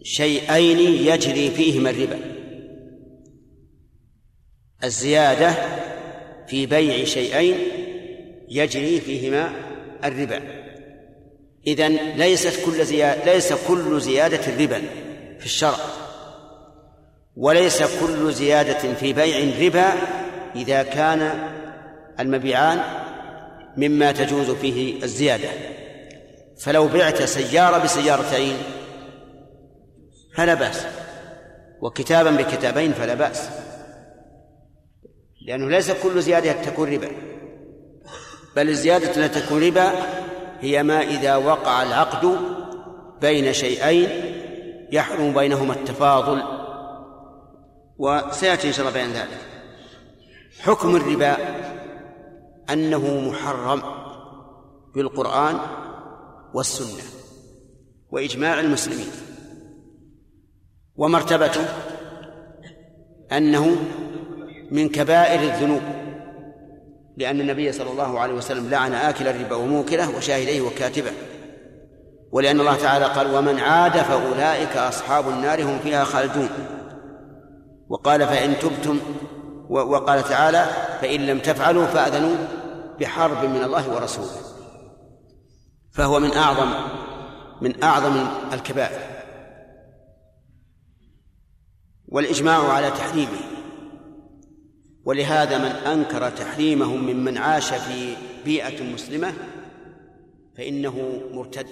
شيئين يجري فيهما الربا. الزيادة في بيع شيئين يجري فيهما الربا. إذن ليست كل زيادة ليس كل زيادة ربا في الشرع. وليس كل زيادة في بيع ربا إذا كان المبيعان مما تجوز فيه الزيادة. فلو بعت سيارة بسيارتين فلا بأس وكتابا بكتابين فلا بأس لأنه ليس كل زيادة تكون ربا بل الزيادة التي تكون ربا هي ما إذا وقع العقد بين شيئين يحرم بينهما التفاضل وسيأتي إن شاء الله بيان ذلك. حكم الربا أنه محرم بالقرآن والسنة وإجماع المسلمين ومرتبته أنه من كبائر الذنوب لأن النبي صلى الله عليه وسلم لعن آكل الربا وموكله وشاهديه وكاتبه ولأن الله تعالى قال ومن عاد فأولئك أصحاب النار هم فيها خالدون وقال فإن تبتم وقال تعالى فإن لم تفعلوا فأذنوا بحرب من الله ورسوله. فهو من أعظم من أعظم الكبائر. والإجماع على تحريمه. ولهذا من أنكر تحريمه ممن عاش في بيئة مسلمة فإنه مرتد.